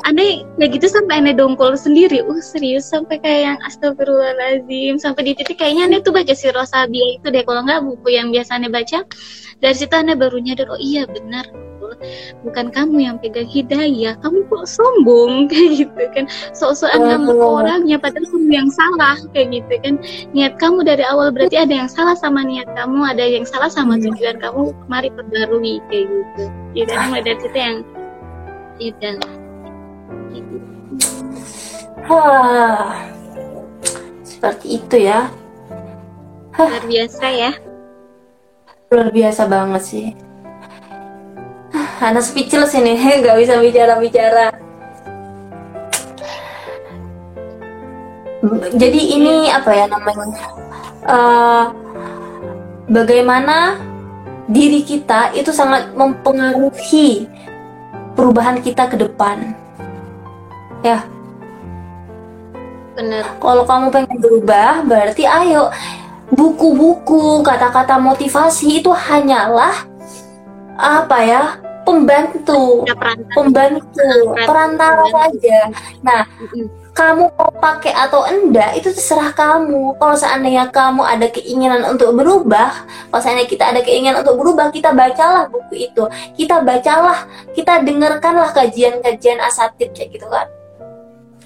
aneh kayak gitu sampai aneh dongkol sendiri. Uh serius sampai kayak yang astagfirullahaladzim. Sampai di titik kayaknya aneh tuh baca si Rosabia itu deh. Kalau nggak buku yang biasa aneh baca dari situ aneh baru nyadar oh iya benar bukan kamu yang pegang hidayah kamu kok sombong? Kayak gitu kan. Sok-sokan oh. kamu orangnya padahal kamu yang salah kayak gitu kan. Niat kamu dari awal berarti ada yang salah sama niat kamu ada yang salah sama iya. tujuan kamu mari perbarui kayak gitu. Ya dan mulai dari situ yang Wah, seperti itu ya. Luar biasa ya. Luar biasa banget sih. Anak speechless ini nggak bisa bicara-bicara. Jadi ini apa ya namanya? Uh, bagaimana diri kita itu sangat mempengaruhi perubahan kita ke depan ya. Benar kalau kamu pengen berubah berarti ayo. Buku-buku kata-kata motivasi itu hanyalah apa ya? Pembantu. Pembantu. Perantara. Saja nah kamu mau pakai atau enggak itu terserah kamu. Kalau seandainya kamu ada keinginan untuk berubah kalau seandainya kita ada keinginan untuk berubah kita bacalah buku itu. Kita bacalah kita dengarkanlah kajian-kajian asatid kayak gitu kan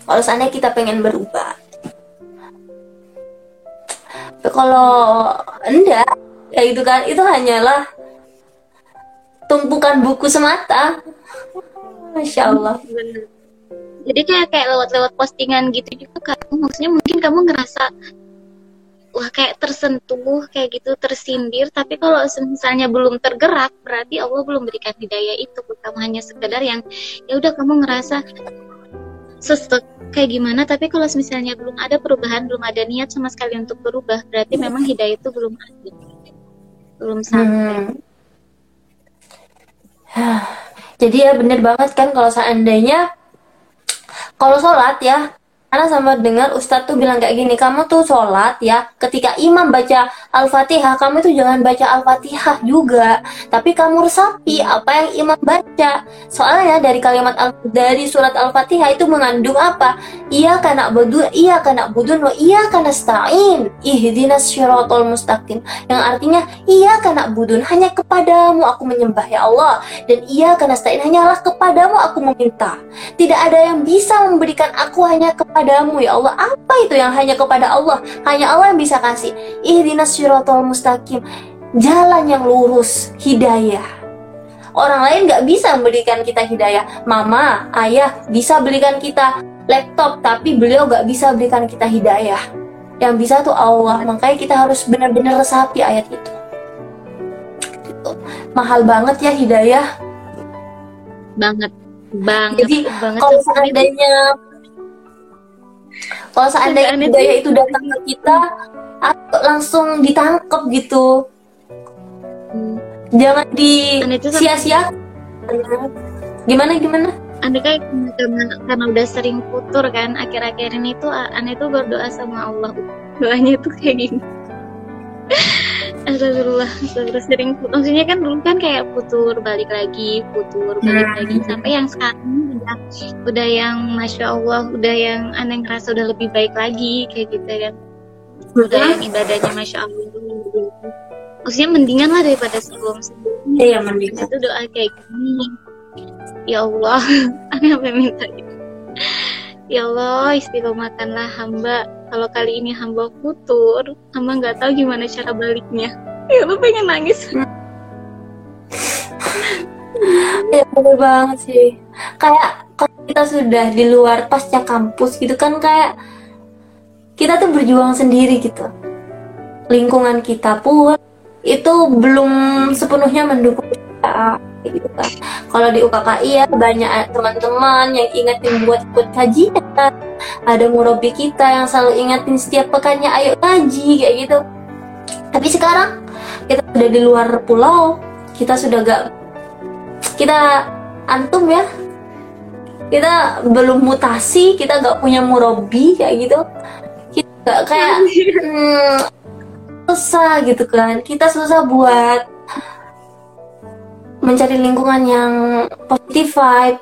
kalau seandainya kita pengen berubah. Tapi kalau enggak kayak gitu kan itu hanyalah tumpukan buku semata. Masya Allah. Jadi kayak kayak lewat-lewat postingan gitu juga kan maksudnya mungkin kamu ngerasa wah kayak tersentuh kayak gitu tersindir. Tapi kalau misalnya belum tergerak berarti Allah belum berikan hidayah itu kamu. Hanya sekedar yang ya udah kamu ngerasa sesek kayak gimana tapi kalau misalnya belum ada perubahan belum ada niat sama sekali untuk berubah berarti memang hidayah itu belum ada. Belum sampai. Hmm. Jadi ya bener banget kan kalau seandainya kalau sholat ya karena sama dengar Ustadz tuh bilang kayak gini, kamu tuh sholat ya, ketika imam baca Al-Fatihah, kamu tuh jangan baca Al-Fatihah juga, tapi kamu resapi apa yang imam baca. Soalnya dari kalimat al dari surat Al-Fatihah itu mengandung apa? Iya karena bodu, iya karena budun, iya karena stain, ihdinas syiratul mustaqim. Yang artinya iya karena budun, hanya kepadamu aku menyembah ya Allah, dan iya karena stain hanyalah kepadamu aku meminta. Tidak ada yang bisa memberikan aku hanya kepada kepadamu ya Allah. Apa itu yang hanya kepada Allah? Hanya Allah yang bisa kasih. Ihdinas syiratul mustaqim. Jalan yang lurus hidayah. Orang lain nggak bisa memberikan kita hidayah. Mama ayah bisa berikan kita laptop tapi beliau nggak bisa berikan kita hidayah. Yang bisa tuh Allah. Makanya kita harus benar-benar resapi ayat itu. Gitu. mahal banget ya hidayah. Banget. Banget jadi kalau seandainya kalau seandainya budaya itu datang ke kita langsung ditangkap gitu. Jangan di sia-sia. Gimana gimana? Anda kayak karena, karena udah sering putur kan akhir-akhir ini tuh aneh tuh berdoa sama Allah. Doanya tuh kayak gini Astagfirullah, astagfirullah. Sering maksudnya kan dulu kan kayak putur balik lagi, putur balik hmm. lagi. Sampai yang sekarang udah udah yang masya Allah, udah yang aneh ngerasa udah lebih baik lagi kayak gitu kan. udah yang ibadahnya masya allah. Maksudnya mendingan lah daripada sebelum sebelumnya iya mendingan. Itu doa kayak gini. Ya Allah aku sampai minta. Gitu. ya Allah istiqomahkanlah hamba kalau kali ini hamba futur hamba nggak tahu gimana cara baliknya. Ya lu pengen nangis. Ya bener banget sih. Kayak kalau kita sudah di luar pasca kampus gitu kan kayak kita tuh berjuang sendiri gitu. Lingkungan kita pun itu belum sepenuhnya mendukung kita gitu kan kalau di UKKI ya banyak teman-teman yang ingetin buat ikut kajian ada murabi kita yang selalu ingetin setiap pekannya ayo ngaji kayak gitu. Tapi sekarang kita sudah di luar pulau kita sudah gak kita antum ya. Kita belum mutasi kita gak punya murabi kayak gitu. Kita gak kayak hmm, susah gitu kan. Kita susah buat mencari lingkungan yang positif vibe.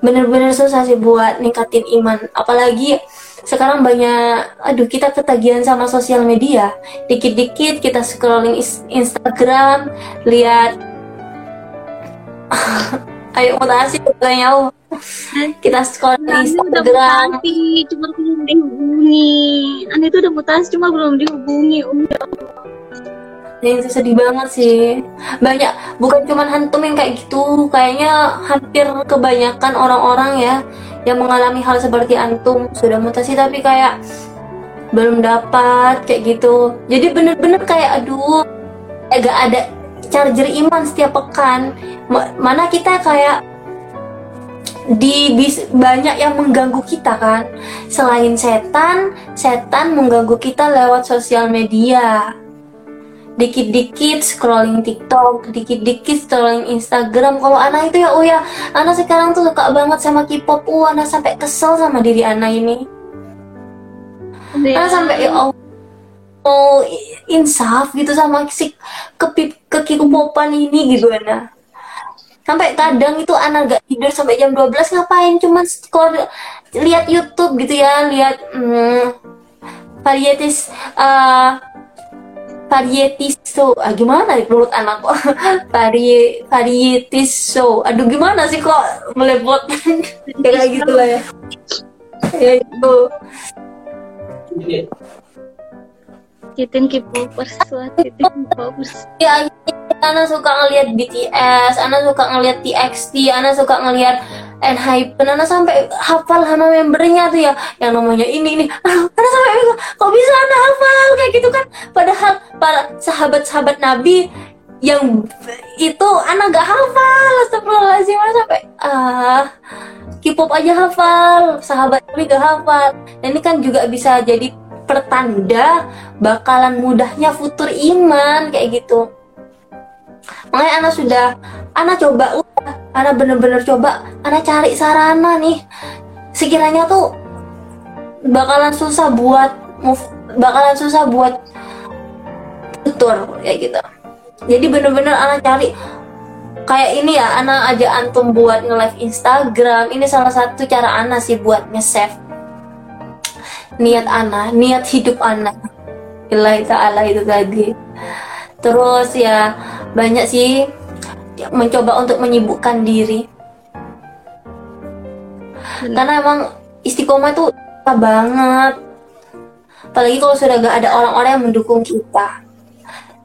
Bener-bener susah sih buat ningkatin iman. Apalagi sekarang banyak aduh kita ketagihan sama sosial media. Dikit-dikit kita scrolling Instagram lihat. Ayo mutasi katanya kita scrolling Instagram. mutasi, cuma belum dihubungi. Anda itu udah mutasi cuma belum dihubungi. Um ya itu sedih banget sih. Banyak, bukan cuma hantum yang kayak gitu. Kayaknya hampir kebanyakan orang-orang ya yang mengalami hal seperti antum sudah mutasi tapi kayak belum dapat kayak gitu. Jadi bener-bener kayak aduh, agak ada charger iman setiap pekan. Mana kita kayak di bis, banyak yang mengganggu kita kan. Selain setan, setan mengganggu kita lewat sosial media dikit-dikit scrolling TikTok, dikit-dikit scrolling Instagram. Kalau anak itu ya, oh ya, anak sekarang tuh suka banget sama K-pop. Uh, anak sampai kesel sama diri anak ini. Anak sampai ya Allah, oh insaf gitu sama si ke ke K-popan ini gitu anak. Sampai kadang itu anak gak tidur sampai jam 12 ngapain? Cuman scroll lihat YouTube gitu ya, lihat hmm, varieties uh, variety show ah, gimana nih menurut anak kok? Vari variety show aduh gimana sih kok melepot kayak gitu lah ya. Ya itu Citin K-popers Citin K-popers. Ya Ana suka ngelihat BTS, Ana suka ngelihat TXT, Ana suka ngelihat Enhypen, Ana sampai hafal sama membernya tuh ya, yang namanya ini ini. Ana sampai bingung, kok bisa Ana hafal? Kayak gitu kan? Padahal para sahabat-sahabat Nabi yang itu Ana gak hafal, astagfirullahaladzim, Ana sampai ah K-pop aja hafal, sahabat Nabi gak hafal. Dan ini kan juga bisa jadi pertanda bakalan mudahnya futur iman kayak gitu. Makanya anak sudah anak coba udah anak bener-bener coba anak cari sarana nih. Sekiranya tuh bakalan susah buat move bakalan susah buat tutur kayak gitu. Jadi bener-bener anak cari kayak ini ya anak aja antum buat nge-live Instagram. Ini salah satu cara anak sih buat nge-save niat anak niat hidup anak Ilahi ta'ala itu tadi. Terus ya banyak sih mencoba untuk menyibukkan diri. Hmm. karena emang istiqomah itu susah banget. Apalagi kalau sudah gak ada orang-orang yang mendukung kita.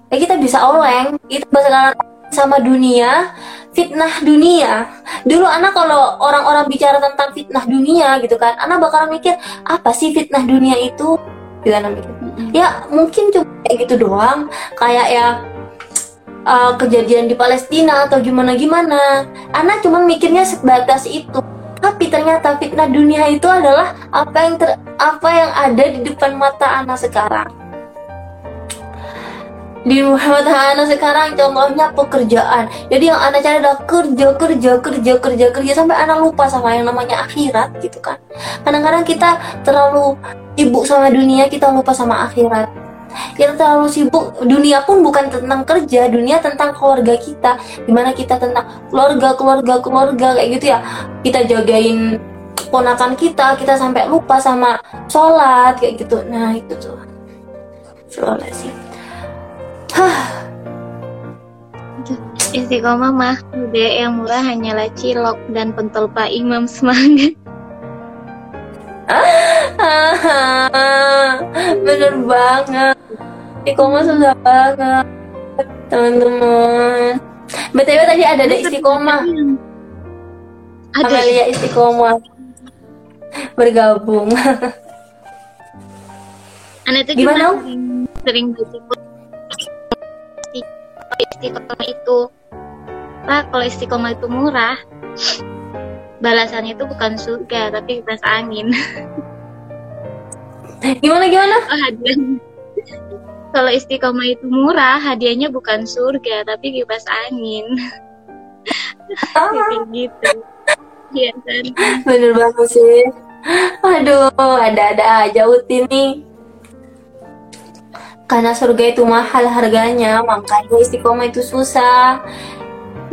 Ya kita bisa oleng. Kita bakalan sama dunia fitnah dunia. Dulu anak kalau orang-orang bicara tentang fitnah dunia gitu kan anak bakalan mikir apa sih fitnah dunia itu? Gitu mikir? Ya mungkin cuma kayak gitu doang. Kayak ya uh, kejadian di Palestina atau gimana gimana anak cuma mikirnya sebatas itu. Tapi ternyata fitnah dunia itu adalah apa yang ter, apa yang ada di depan mata anak sekarang. Di mata anak sekarang contohnya pekerjaan. Jadi yang anak cari adalah kerja kerja kerja kerja kerja sampai anak lupa sama yang namanya akhirat gitu kan. Kadang-kadang kita terlalu sibuk sama dunia kita lupa sama akhirat kita terlalu sibuk. Dunia pun bukan tentang kerja dunia tentang keluarga kita. Di mana kita tentang keluarga keluarga keluarga kayak gitu ya. Kita jagain keponakan kita kita sampai lupa sama sholat kayak gitu. Nah itu tuh. Sholat sih. Hah. Istiqomah mah udah yang murah hanyalah cilok dan pentol Pak Imam. Semangat. bener banget. Istiqomah susah banget teman-teman. Btw tadi ada ada istiqomah. Ada. Amalia istiqomah. Bergabung. Anda tuh Gimana, sering baca istiqomah itu? Pak, kalau istiqomah itu murah. Balasannya itu bukan surga tapi kipas angin gimana gimana? Oh, hadiah. Kalau istiqomah itu murah hadiahnya bukan surga tapi kipas angin. Kayak gitu. Iya kan? Bener banget sih. Aduh ada-ada aja Uti nih karena surga itu mahal harganya makanya istiqomah itu susah.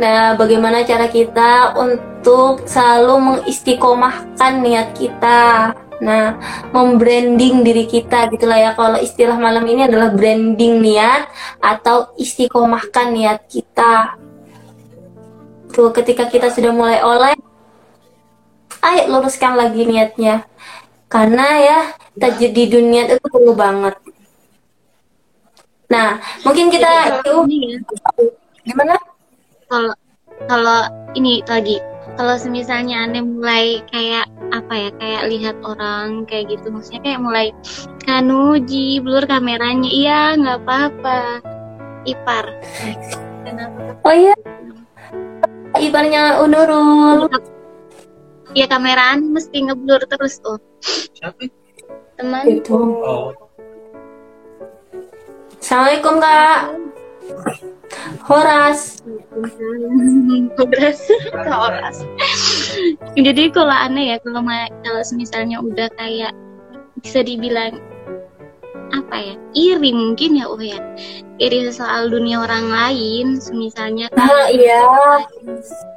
Nah bagaimana cara kita untuk selalu mengistiqomahkan niat kita nah membranding diri kita gitulah ya. Kalau istilah malam ini adalah branding niat atau istiqomahkan niat kita. Tuh ketika kita sudah mulai oleh ayo luruskan lagi niatnya. Karena ya tajid di dunia itu perlu banget. Nah mungkin kita Ini ya. gimana? Kalau kalau ini lagi kalau semisalnya aneh mulai kayak apa ya kayak lihat orang kayak gitu maksudnya kayak mulai kanuji blur kameranya. Iya nggak apa-apa. Ipar. Kenapa oh iya. Ibarnya unurul. Ya kameraan mesti ngeblur terus tuh. Teman. Itu. Assalamualaikum kak Horas. Horas. Horas. Jadi kalau aneh ya kalau kalau misalnya udah kayak bisa dibilang apa ya iri mungkin ya oh ya. Iri soal dunia orang lain misalnya ah iya.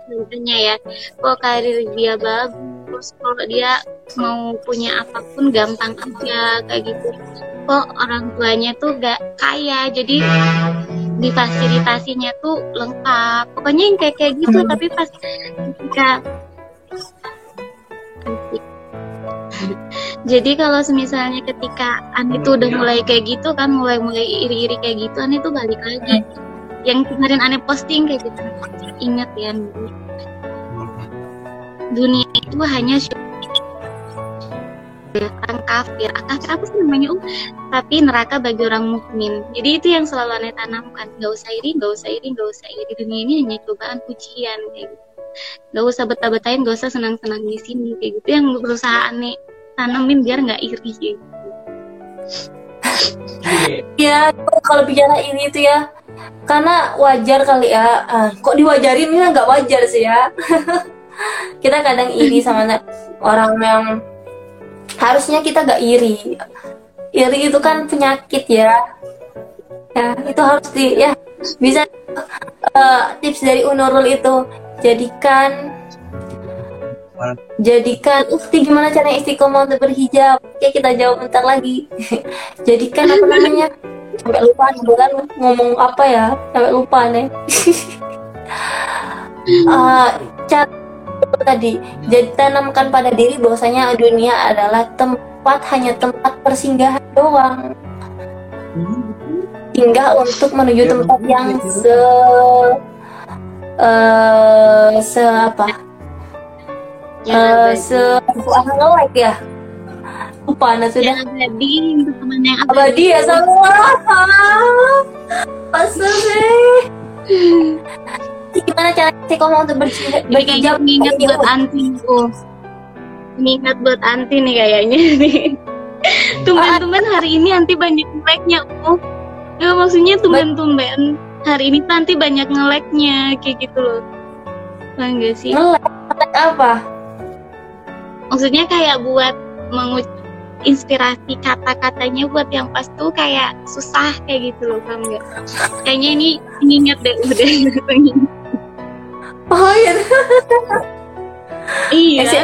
Contohnya ya kok karir dia bagus kalau dia mau punya apa pun gampang aja kayak gitu. Kok orang tuanya tuh gak kaya jadi difasilitasinya tuh lengkap. Pokoknya yang kayak kayak gitu Hmm. tapi pas ketika jadi kalau misalnya ketika Ani tuh udah mulai kayak gitu kan mulai mulai iri-iri kayak gitu Ani tuh balik lagi. Yang kemarin Ani posting kayak gitu. Ingat ya dulu dunia itu hanya sy- orang kafir. Kafir apa sih namanya um tapi neraka bagi orang mukmin. Jadi itu yang selalu aneh tanamkan. Nggak usah iri nggak usah iri nggak usah iri. Dunia ini hanya cobaan ujian kayak gitu. Nggak usah betah-betahin nggak usah senang-senang di sini kayak gitu. Yang berusaha aneh tanamin biar nggak iri gitu. ya kalau bicara ini itu ya karena wajar kali ya. Ah, kok diwajarin? Ini nggak wajar sih ya. Kita kadang iri sama orang yang harusnya kita gak iri. Iri itu kan penyakit ya. Ya itu harus di ya bisa eh, tips dari Unurul itu. Jadikan jadikan ukti gimana cara istiqomah untuk berhijab? Oke kita jawab bentar lagi. Jadikan apa namanya? Sampai lupa nih bulan ngomong apa ya? Sampai lupa nih. Eh, cara tadi. Jadi tanamkan pada diri bahwasanya dunia adalah tempat hanya tempat persinggahan doang. Hingga untuk menuju tempat yang se eh se apa? Yang Eh, se ngelek ya? Lupa anda sudah. Yang abadi untuk teman yang abadi. Ya semua Masa sih gimana cara istiqomah untuk berhijab mengingat buat anti tuh. Mengingat buat anti nih kayaknya nih. Tumben-tumben hari ini anti banyak nge-like-nya. Oh. Ya, maksudnya tumben-tumben hari ini tuh anti banyak nge-like-nya kayak gitu loh. Bang gak sih? ngelek apa Maksudnya kayak buat menguc inspirasi kata-katanya buat yang pas tuh kayak susah kayak gitu loh paham nggak? Kayaknya ini ingat deh udah oh iya Iya, Eh, si-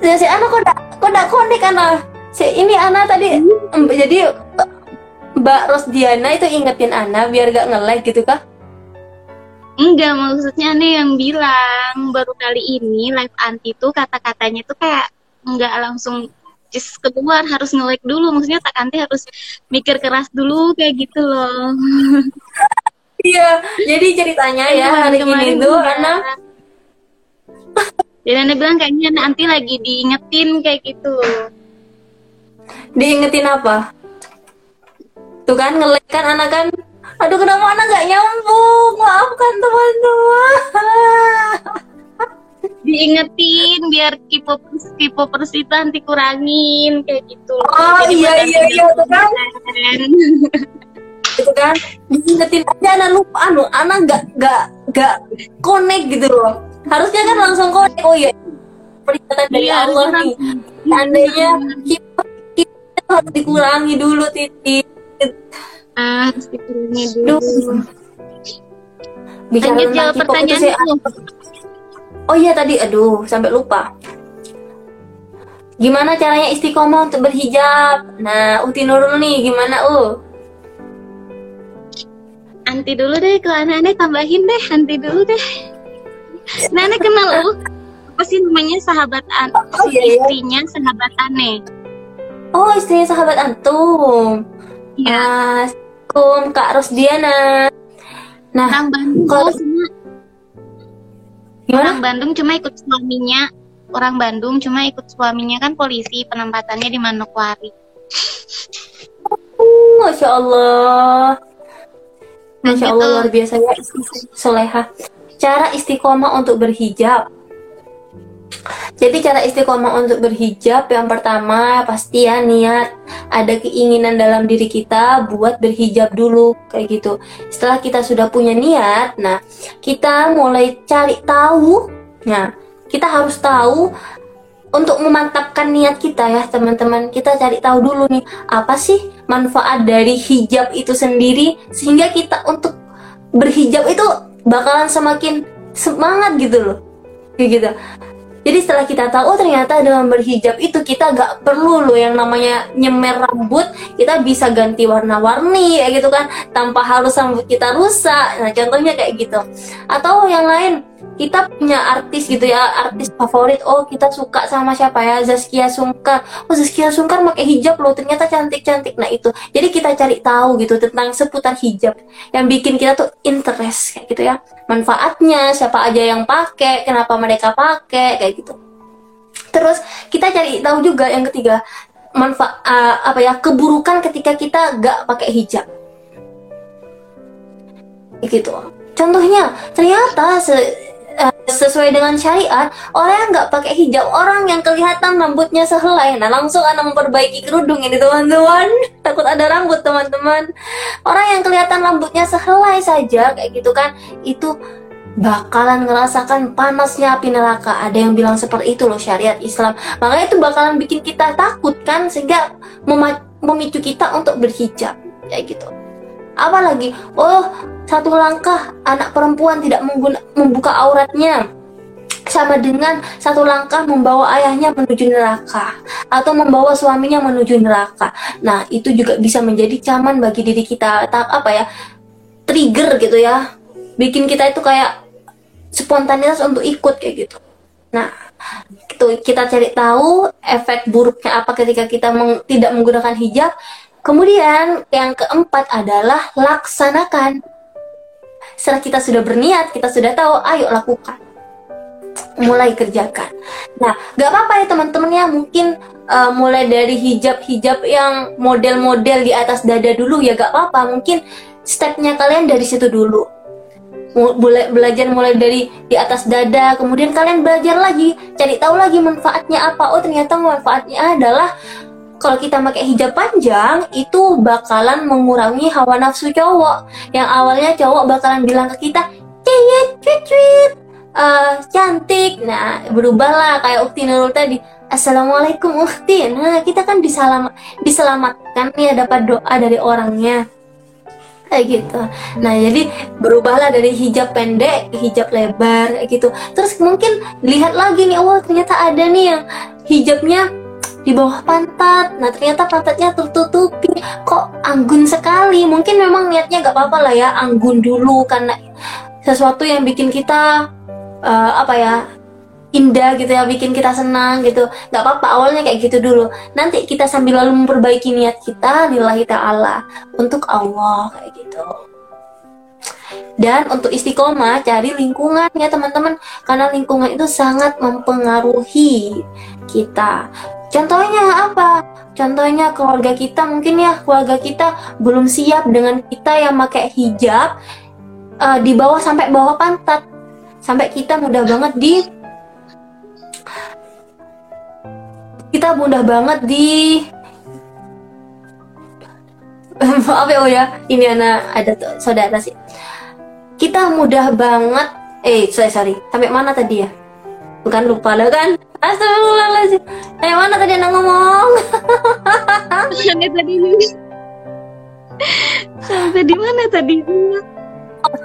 ya si Ana kok kok konek Ana si ini Ana tadi hmm. jadi Mbak Rosdiana itu ingetin Ana biar gak nge-like gitu kah? Enggak, maksudnya nih yang bilang baru kali ini live anti tuh kata-katanya tuh kayak enggak langsung just keluar harus nge-like dulu. Maksudnya tak anti harus mikir keras dulu kayak gitu loh. Iya, jadi ceritanya ya hari ini tuh Ana dan Ana bilang kayaknya nanti lagi diingetin kayak gitu. Diingetin apa? Tuh kan ngelek kan anak kan? Aduh kenapa anak gak nyambung? Maafkan teman-teman. Diingetin biar kipopers kipopers itu nanti kurangin kayak gitu. Oh Jadi iya iya iya tuh kan Itu kan. Diingetin aja anak lupa. Anu Anak gak gak gak connect gitu loh. Harusnya kan langsung connect. Oh iya Peringatan dari iya, Allah nih. Seandainya kita, kita harus dikurangi dulu titik ah dikurangi dulu. Bicara Lanjut jawab pertanyaan itu oh iya tadi. Aduh sampai lupa. Gimana caranya istiqomah untuk berhijab? Nah Uti Nurul nih gimana uh anti dulu deh ke anak-anak tambahin deh anti dulu deh nenek kenal uh apa sih namanya sahabat an oh, iya, iya. istrinya sahabat aneh oh istrinya sahabat antum Ya. Assalamualaikum Kak Rosdiana. Nah, orang Bandung kalau cuma orang Bandung cuma ikut suaminya. Orang Bandung cuma ikut suaminya kan polisi penempatannya di Manokwari. Oh, Masya Allah. Masya Allah luar biasa ya Soleha. Cara istiqomah untuk berhijab jadi cara istiqomah untuk berhijab yang pertama pasti ya niat ada keinginan dalam diri kita buat berhijab dulu kayak gitu. Setelah kita sudah punya niat, nah kita mulai cari tahu. Nah, kita harus tahu untuk memantapkan niat kita ya teman-teman. Kita cari tahu dulu nih apa sih manfaat dari hijab itu sendiri sehingga kita untuk berhijab itu bakalan semakin semangat gitu loh. Kayak gitu jadi setelah kita tahu oh ternyata dengan berhijab itu kita gak perlu loh yang namanya nyemer rambut, kita bisa ganti warna-warni ya gitu kan, tanpa harus rambut kita rusak. Nah contohnya kayak gitu. Atau yang lain, kita punya artis gitu ya, artis favorit. Oh kita suka sama siapa ya, Zaskia Sungkar. Oh Zaskia Sungkar pakai hijab loh, ternyata cantik-cantik. Nah itu, jadi kita cari tahu gitu tentang seputar hijab. Yang bikin kita tuh interest kayak gitu ya. Manfaatnya siapa aja yang pakai kenapa mereka pakai kayak gitu. Terus kita cari tahu juga yang ketiga manfaat uh, apa ya keburukan ketika kita gak pakai hijab. Gitu. Contohnya ternyata uh, sesuai dengan syariat orang yang nggak pakai hijab orang yang kelihatan rambutnya sehelai. Nah langsung anak memperbaiki kerudung ini teman-teman. Takut ada rambut teman-teman. Orang yang kelihatan rambutnya sehelai saja kayak gitu kan itu bakalan ngerasakan panasnya api neraka. Ada yang bilang seperti itu loh syariat Islam. Makanya itu bakalan bikin kita takut kan sehingga memicu kita untuk berhijab. Kayak gitu apalagi oh satu langkah anak perempuan tidak membuka auratnya sama dengan satu langkah membawa ayahnya menuju neraka atau membawa suaminya menuju neraka. Nah, itu juga bisa menjadi caman bagi diri kita tak apa ya? trigger gitu ya. Bikin kita itu kayak spontanitas untuk ikut kayak gitu. Nah, itu kita cari tahu efek buruknya apa ketika kita meng, tidak menggunakan hijab. Kemudian yang keempat adalah laksanakan setelah kita sudah berniat, kita sudah tahu, ayo lakukan. Mulai kerjakan. Nah, gak apa-apa ya teman-teman ya, mungkin uh, mulai dari hijab-hijab yang model-model di atas dada dulu ya gak apa-apa. Mungkin stepnya kalian dari situ dulu. Mulai belajar mulai dari di atas dada, kemudian kalian belajar lagi, cari tahu lagi manfaatnya apa. Oh, ternyata manfaatnya adalah kalau kita pakai hijab panjang itu bakalan mengurangi hawa nafsu cowok. Yang awalnya cowok bakalan bilang ke kita cewek cuit uh, cantik. Nah berubahlah kayak Ukti Nurul tadi. Assalamualaikum Ukti. Nah kita kan disalam diselamatkan ya dapat doa dari orangnya. Kayak gitu. Nah jadi berubahlah dari hijab pendek ke hijab lebar kayak gitu. Terus mungkin lihat lagi nih oh ternyata ada nih yang hijabnya di bawah pantat. Nah ternyata pantatnya tertutupi. Kok anggun sekali? Mungkin memang niatnya gak apa-apa lah ya anggun dulu. Karena sesuatu yang bikin kita uh, apa ya indah gitu ya bikin kita senang gitu. Nggak apa-apa awalnya kayak gitu dulu. Nanti kita sambil lalu memperbaiki niat kita lillahi ta'ala untuk Allah kayak gitu. Dan untuk istiqomah cari lingkungan ya teman-teman. Karena lingkungan itu sangat mempengaruhi kita contohnya apa? Contohnya keluarga kita mungkin ya keluarga kita belum siap dengan kita yang pakai hijab uh, di bawah sampai bawah pantat. Sampai kita mudah banget di kita mudah banget di maaf ya oh ya. Ini anak ada saudara sih. Kita mudah banget eh sorry sorry. Sampai mana tadi ya bukan lupa lah kan? Astagfirullahaladzim. Sampai mana tadi anak ngomong? Sampai tadi sampai di mana tadi?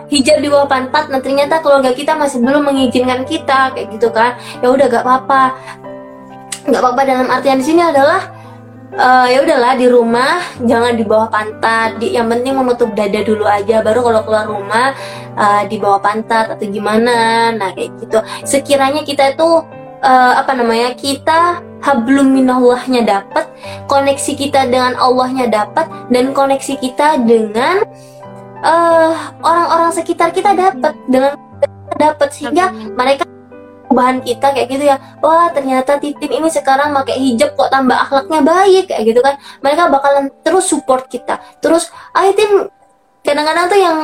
Hijab di bawah pantat nah ternyata keluarga kita masih belum mengizinkan kita kayak gitu kan. Ya udah gak apa-apa. Nggak apa-apa dalam artian di sini adalah uh, ya udahlah di rumah jangan di bawah pantat. Di, yang penting menutup dada dulu aja baru kalau keluar rumah uh, di bawah pantat atau gimana. Nah kayak gitu. Sekiranya kita itu uh, apa namanya kita hablum minallahnya dapat koneksi kita dengan Allahnya dapat dan koneksi kita dengan orang-orang uh, sekitar kita dapat dengan dapat sehingga mereka bahan kita kayak gitu ya. Wah ternyata titin ini sekarang pakai hijab kok tambah akhlaknya baik kayak gitu kan. Mereka bakalan terus support kita. Terus ah tim kadang-kadang tuh yang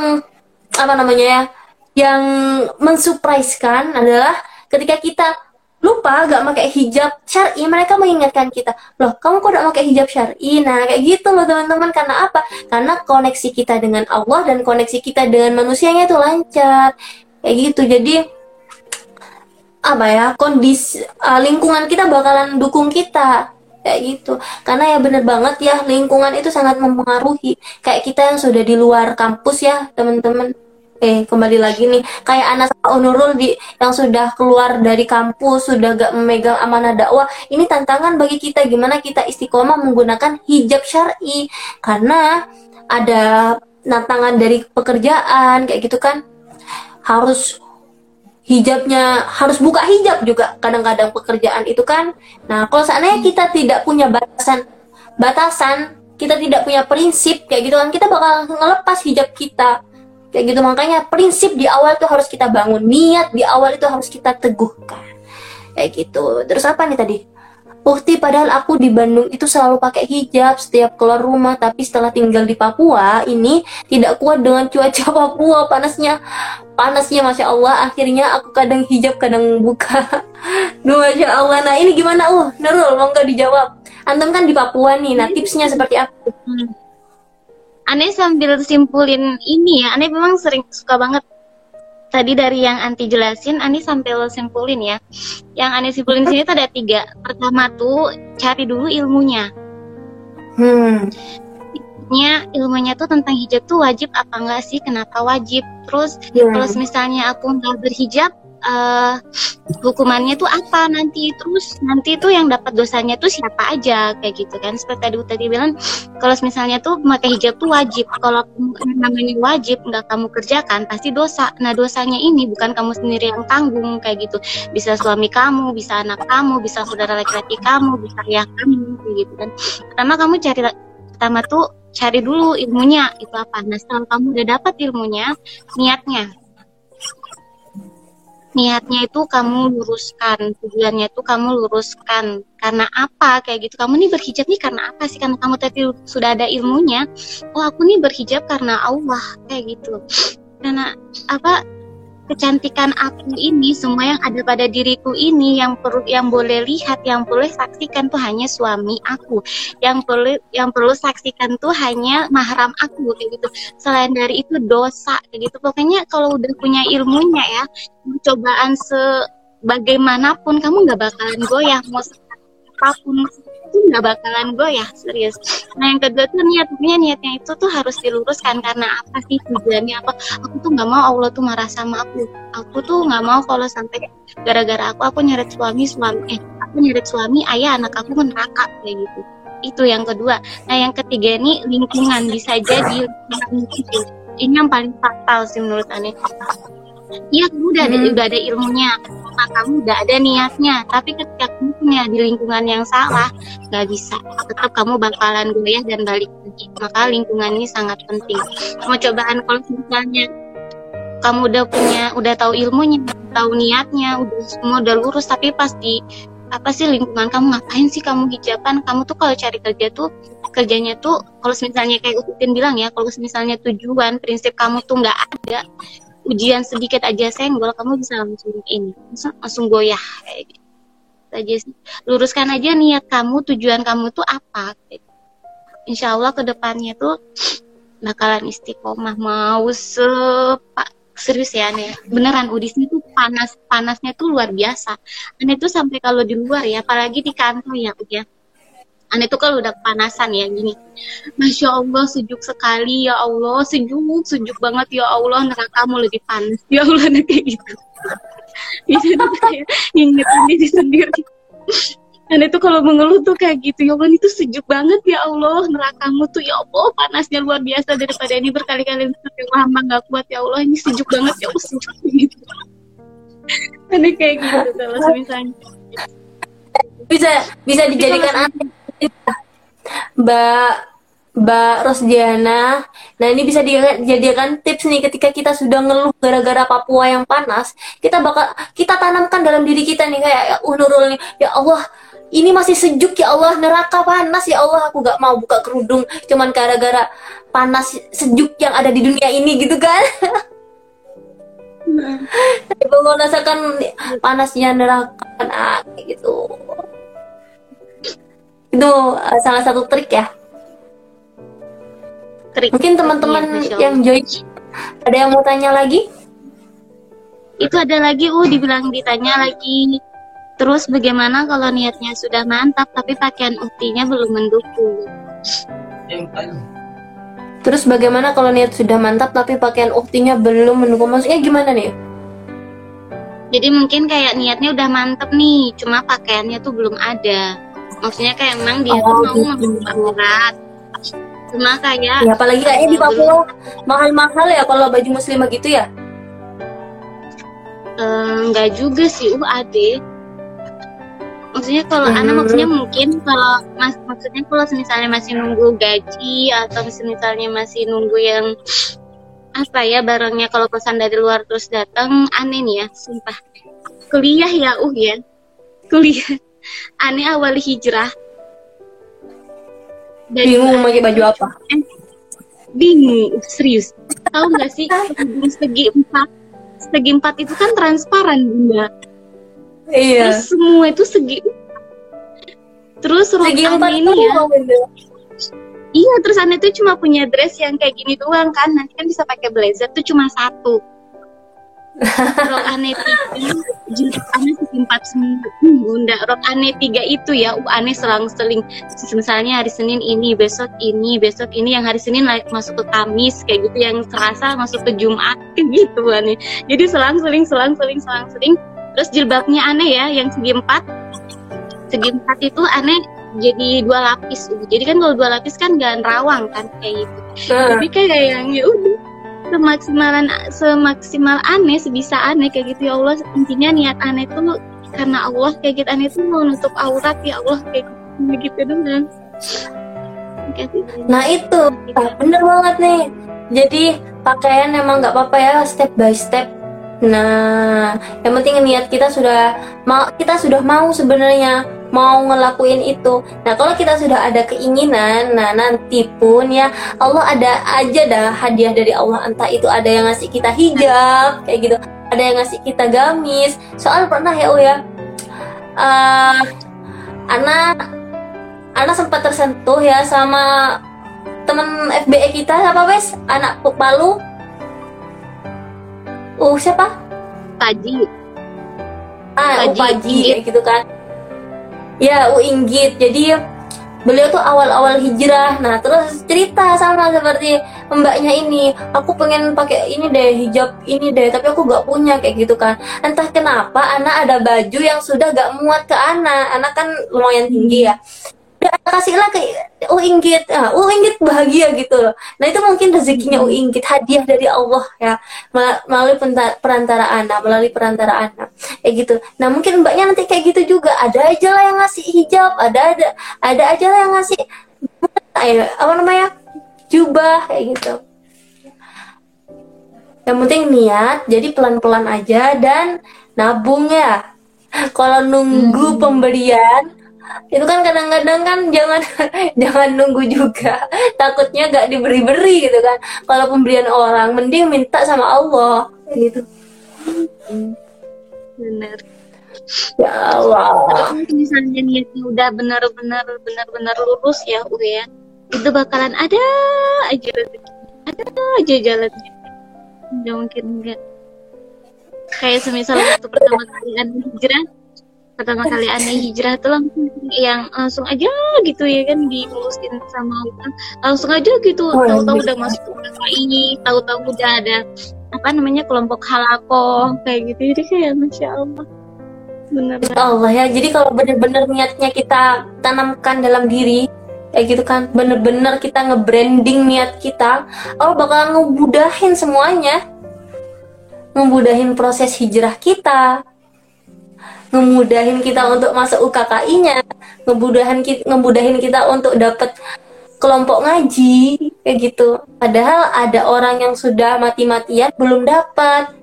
apa namanya ya yang mensurprisekan adalah ketika kita lupa gak pakai hijab syari mereka mengingatkan kita loh kamu kok gak pakai hijab syari? Nah kayak gitu loh teman-teman. Karena apa? Karena koneksi kita dengan Allah dan koneksi kita dengan manusianya itu lancar. Kayak gitu. Jadi apa ya kondisi uh, lingkungan kita bakalan dukung kita. Kayak gitu. Karena ya bener banget ya lingkungan itu sangat mempengaruhi. Kayak kita yang sudah di luar kampus ya teman-teman. Eh kembali lagi nih kayak anak Onurul di yang sudah keluar dari kampus sudah gak memegang amanah dakwah ini tantangan bagi kita. Gimana kita istiqomah menggunakan hijab syari? Karena ada tantangan dari pekerjaan kayak gitu kan. Harus hijabnya harus buka hijab juga. Kadang-kadang pekerjaan itu kan. Nah kalau seandainya kita tidak punya batasan batasan kita tidak punya prinsip kayak gitu kan kita bakal ngelepas hijab kita. Kayak gitu makanya prinsip di awal itu harus kita bangun. Niat di awal itu harus kita teguhkan. Kayak gitu. Terus apa nih tadi? Bukti padahal aku di Bandung itu selalu pakai hijab setiap keluar rumah, tapi setelah tinggal di Papua ini tidak kuat dengan cuaca Papua panasnya. Panasnya Masya Allah, akhirnya aku kadang hijab, kadang buka. Duh Masya Allah, nah ini gimana? Uh, Nurul, mau nggak dijawab? Antum kan di Papua nih, nah tipsnya seperti apa? Hmm. Aneh sambil simpulin ini ya, Aneh memang sering suka banget tadi dari yang anti jelasin, Ani sampai lo simpulin ya. Yang Ani simpulin sini tuh ada tiga. Pertama tuh cari dulu ilmunya. Hmm. Ilmunya, ilmunya tuh tentang hijab tuh wajib apa enggak sih? Kenapa wajib? Terus yeah. kalau misalnya aku nggak berhijab, uh, hukumannya tuh apa nanti? Terus nanti tuh yang dapat dosanya tuh siapa aja? Kayak gitu kan? Seperti tadi tadi bilang kalau misalnya tuh pakai hijab tuh wajib. Kalau namanya wajib nggak kamu kerjakan pasti dosa. Nah dosanya ini bukan kamu sendiri yang tanggung kayak gitu. Bisa suami kamu bisa anak kamu bisa saudara laki-laki kamu bisa ayah kamu kayak gitu kan. Pertama kamu cari pertama tuh cari dulu ilmunya itu apa. Nah setelah kamu udah dapat ilmunya niatnya. Niatnya itu kamu luruskan tujuannya itu kamu luruskan. Karena apa? Kayak gitu. Kamu nih berhijab nih karena apa sih? Karena kamu tadi sudah ada ilmunya. Oh aku nih berhijab karena Allah. Kayak gitu. Karena apa kecantikan aku ini semua yang ada pada diriku ini yang perlu yang boleh lihat yang boleh saksikan tuh hanya suami aku. Yang perlu yang perlu saksikan tuh hanya mahram aku kayak gitu. Selain dari itu dosa kayak gitu. Pokoknya kalau udah punya ilmunya ya cobaan sebagaimanapun kamu nggak bakalan goyah mau apa pun tuh nggak bakalan gue ya serius. Nah yang kedua tuh niatnya niatnya itu tuh harus diluruskan karena apa sih tujuannya apa aku tuh nggak mau Allah tuh marah sama aku. Aku tuh nggak mau kalau sampai gara-gara aku aku nyeret suami suami eh aku nyeret suami ayah anak aku neraka kayak gitu. Itu yang kedua. Nah yang ketiga ini lingkungan bisa jadi lingkungan itu ini yang paling fatal sih menurut aneh Iya, kamu udah ada, Hmm. udah ada ilmunya, nah, kamu udah ada niatnya. Tapi ketika kamu punya di lingkungan yang salah, nggak bisa. Tetap kamu bakalan goyah dan balik lagi. Maka lingkungan ini sangat penting. Mau cobaan kalau misalnya kamu udah punya, udah tahu ilmunya, tahu niatnya, udah semua udah lurus, tapi pasti apa sih lingkungan kamu ngapain sih kamu hijaban? Kamu tuh kalau cari kerja tuh kerjanya tuh kalau misalnya kayak Utin bilang ya, kalau misalnya tujuan prinsip kamu tuh nggak ada, ujian sedikit aja senggol kamu bisa langsung ini langsung, langsung goyah kayak gitu. Aja sih. Luruskan aja niat kamu tujuan kamu tuh apa gitu. Insya Allah ke depannya tuh bakalan istiqomah mau sepak serius ya aneh beneran udisnya tuh panas panasnya tuh luar biasa. Aneh tuh sampai kalau di luar ya apalagi di kantor ya ya aneh tuh kalau udah kepanasan ya gini. Masya Allah sejuk sekali ya Allah. Sejuk sejuk banget ya Allah. Nerakamu lebih panas. Ya Allah kayak gitu. Bisa tuh kayak ngingetin diri sendiri. Dan itu kalau mengeluh tuh kayak gitu. Ya Allah itu sejuk banget ya Allah. Nerakamu tuh ya Allah panasnya luar biasa daripada ini berkali-kali. Yang hamba nggak kuat ya Allah. Ini sejuk banget ya Allah sejuk gitu aneh kayak gitu kalau misalnya. Bisa bisa dijadikan aneh Mbak Mbak Rosdiana. Nah, ini bisa dijadikan tips nih ketika kita sudah ngeluh gara-gara Papua yang panas, kita bakal kita tanamkan dalam diri kita nih kayak ya uh, Nurul nih, ya Allah, ini masih sejuk ya Allah, neraka panas ya Allah, aku gak mau buka kerudung cuman gara-gara panas sejuk yang ada di dunia ini gitu kan. Coba merasakan panasnya neraka nah, gitu. Itu uh, salah satu trik ya. trik Mungkin teman-teman Allah. yang join ada yang mau tanya lagi? itu ada lagi uh dibilang ditanya lagi terus bagaimana kalau niatnya sudah mantap tapi pakaian uktinya belum mendukung Terus bagaimana kalau niat sudah mantap tapi pakaian uktinya belum mendukung? Maksudnya gimana nih? jadi mungkin kayak niatnya udah mantep nih cuma pakaiannya tuh belum ada maksudnya kayak emang dia tuh Oh, mau gitu. berat cuma kayak Ya apalagi kayaknya di Papua mahal-mahal ya kalau baju muslimah gitu ya. Eh, enggak juga sih uh ade maksudnya kalau Hmm. anak maksudnya mungkin kalau mas maksudnya kalau misalnya masih nunggu gaji atau misalnya masih nunggu yang apa ya barangnya kalau pesan dari luar terus datang aneh nih ya sumpah kuliah ya uh ya kuliah aneh awal hijrah. Dari Bingung mau pakai baju apa? Eh, bingung serius. Tahu nggak sih segi empat segi empat itu kan transparan bunda Iya. terus semua itu segi terus Segi empat ini ya. iya terus aneh tuh cuma punya dress yang kayak gini doang kan. Nanti kan bisa pakai blazer tuh cuma satu rok aneh tiga jilbab segi empat Hmm, bunda rok aneh tiga itu ya. Uh, aneh selang-seling misalnya hari Senin ini besok ini besok ini. Yang hari Senin masuk ke Kamis kayak gitu. Yang Selasa masuk ke Jumat kayak gitu aneh jadi selang-seling selang-seling selang-seling terus jilbabnya aneh ya yang segi empat. Segi empat itu aneh jadi dua lapis. Jadi kan kalau dua lapis kan gak rawang kan kayak gitu. Nah, tapi kayak yang ya udah semaksimalan semaksimal aneh sebisa aneh kayak gitu ya Allah intinya niat aneh tuh karena Allah kayak gitu aneh tuh mau nutup aurat ya Allah kayak gitu gitu Kayak gitu. Nah itu, ah, bener banget nih. Jadi pakaian emang nggak apa-apa ya step by step. Nah, yang penting niat kita sudah mau kita sudah mau sebenarnya mau ngelakuin itu. Nah, kalau kita sudah ada keinginan, nah nanti pun ya Allah ada aja dah hadiah dari Allah. Entah itu ada yang ngasih kita hijab kayak gitu, ada yang ngasih kita gamis. Soal pernah ya, oh ya, eh anak anak sempat tersentuh ya sama temen FBE kita apa wes? Anak Palu uh siapa? Taji ah Paji, kayak gitu kan ya U Inggit. Jadi beliau tuh awal-awal hijrah. Nah terus cerita sama seperti mbaknya ini. Aku pengen pakai ini deh hijab ini deh tapi aku gak punya kayak gitu kan. Entah kenapa anak ada baju yang sudah gak muat ke anak. Anak kan lumayan tinggi ya udah kasihlah ke oh inggit. Ah, oh inggit bahagia gitu loh. Nah itu mungkin rezekinya oh inggit hadiah dari Allah ya. Melalui perantara anak melalui perantara anak kayak gitu. Nah mungkin mbaknya nanti kayak gitu juga. Ada aja lah yang ngasih hijab ada ada ada aja lah yang ngasih apa namanya jubah kayak gitu. Yang penting niat jadi pelan-pelan aja dan nabung ya. Kalau nunggu hmm. pemberian itu kan kadang-kadang kan jangan jangan nunggu juga. Takutnya gak diberi-beri gitu kan. Kalau pemberian orang mending minta sama Allah. Gitu. Benar ya Allah. Misalnya niatnya udah benar-benar benar-benar lurus ya udah ya itu bakalan ada aja. Ada aja jalannya. Nggak mungkin enggak kayak semisal waktu pertama kali hijrah pertama kali aneh hijrah tuh langsung yang langsung aja gitu ya kan diurusin sama Allah langsung aja gitu oh, tahu-tahu udah masuk ke ini tahu-tahu udah ada apa namanya kelompok halako kayak gitu. Jadi kayak masya Allah. Benar Allah ya jadi kalau benar-benar niatnya kita tanamkan dalam diri kayak gitu kan bener-bener kita nge-branding niat kita Allah bakal ngebudahin semuanya. Ngebudahin proses hijrah kita ngemudahin kita untuk masuk UKKI-nya, ngemudahin kita, ngemudahin kita untuk dapat kelompok ngaji kayak gitu. Padahal ada orang yang sudah mati-matian belum dapat.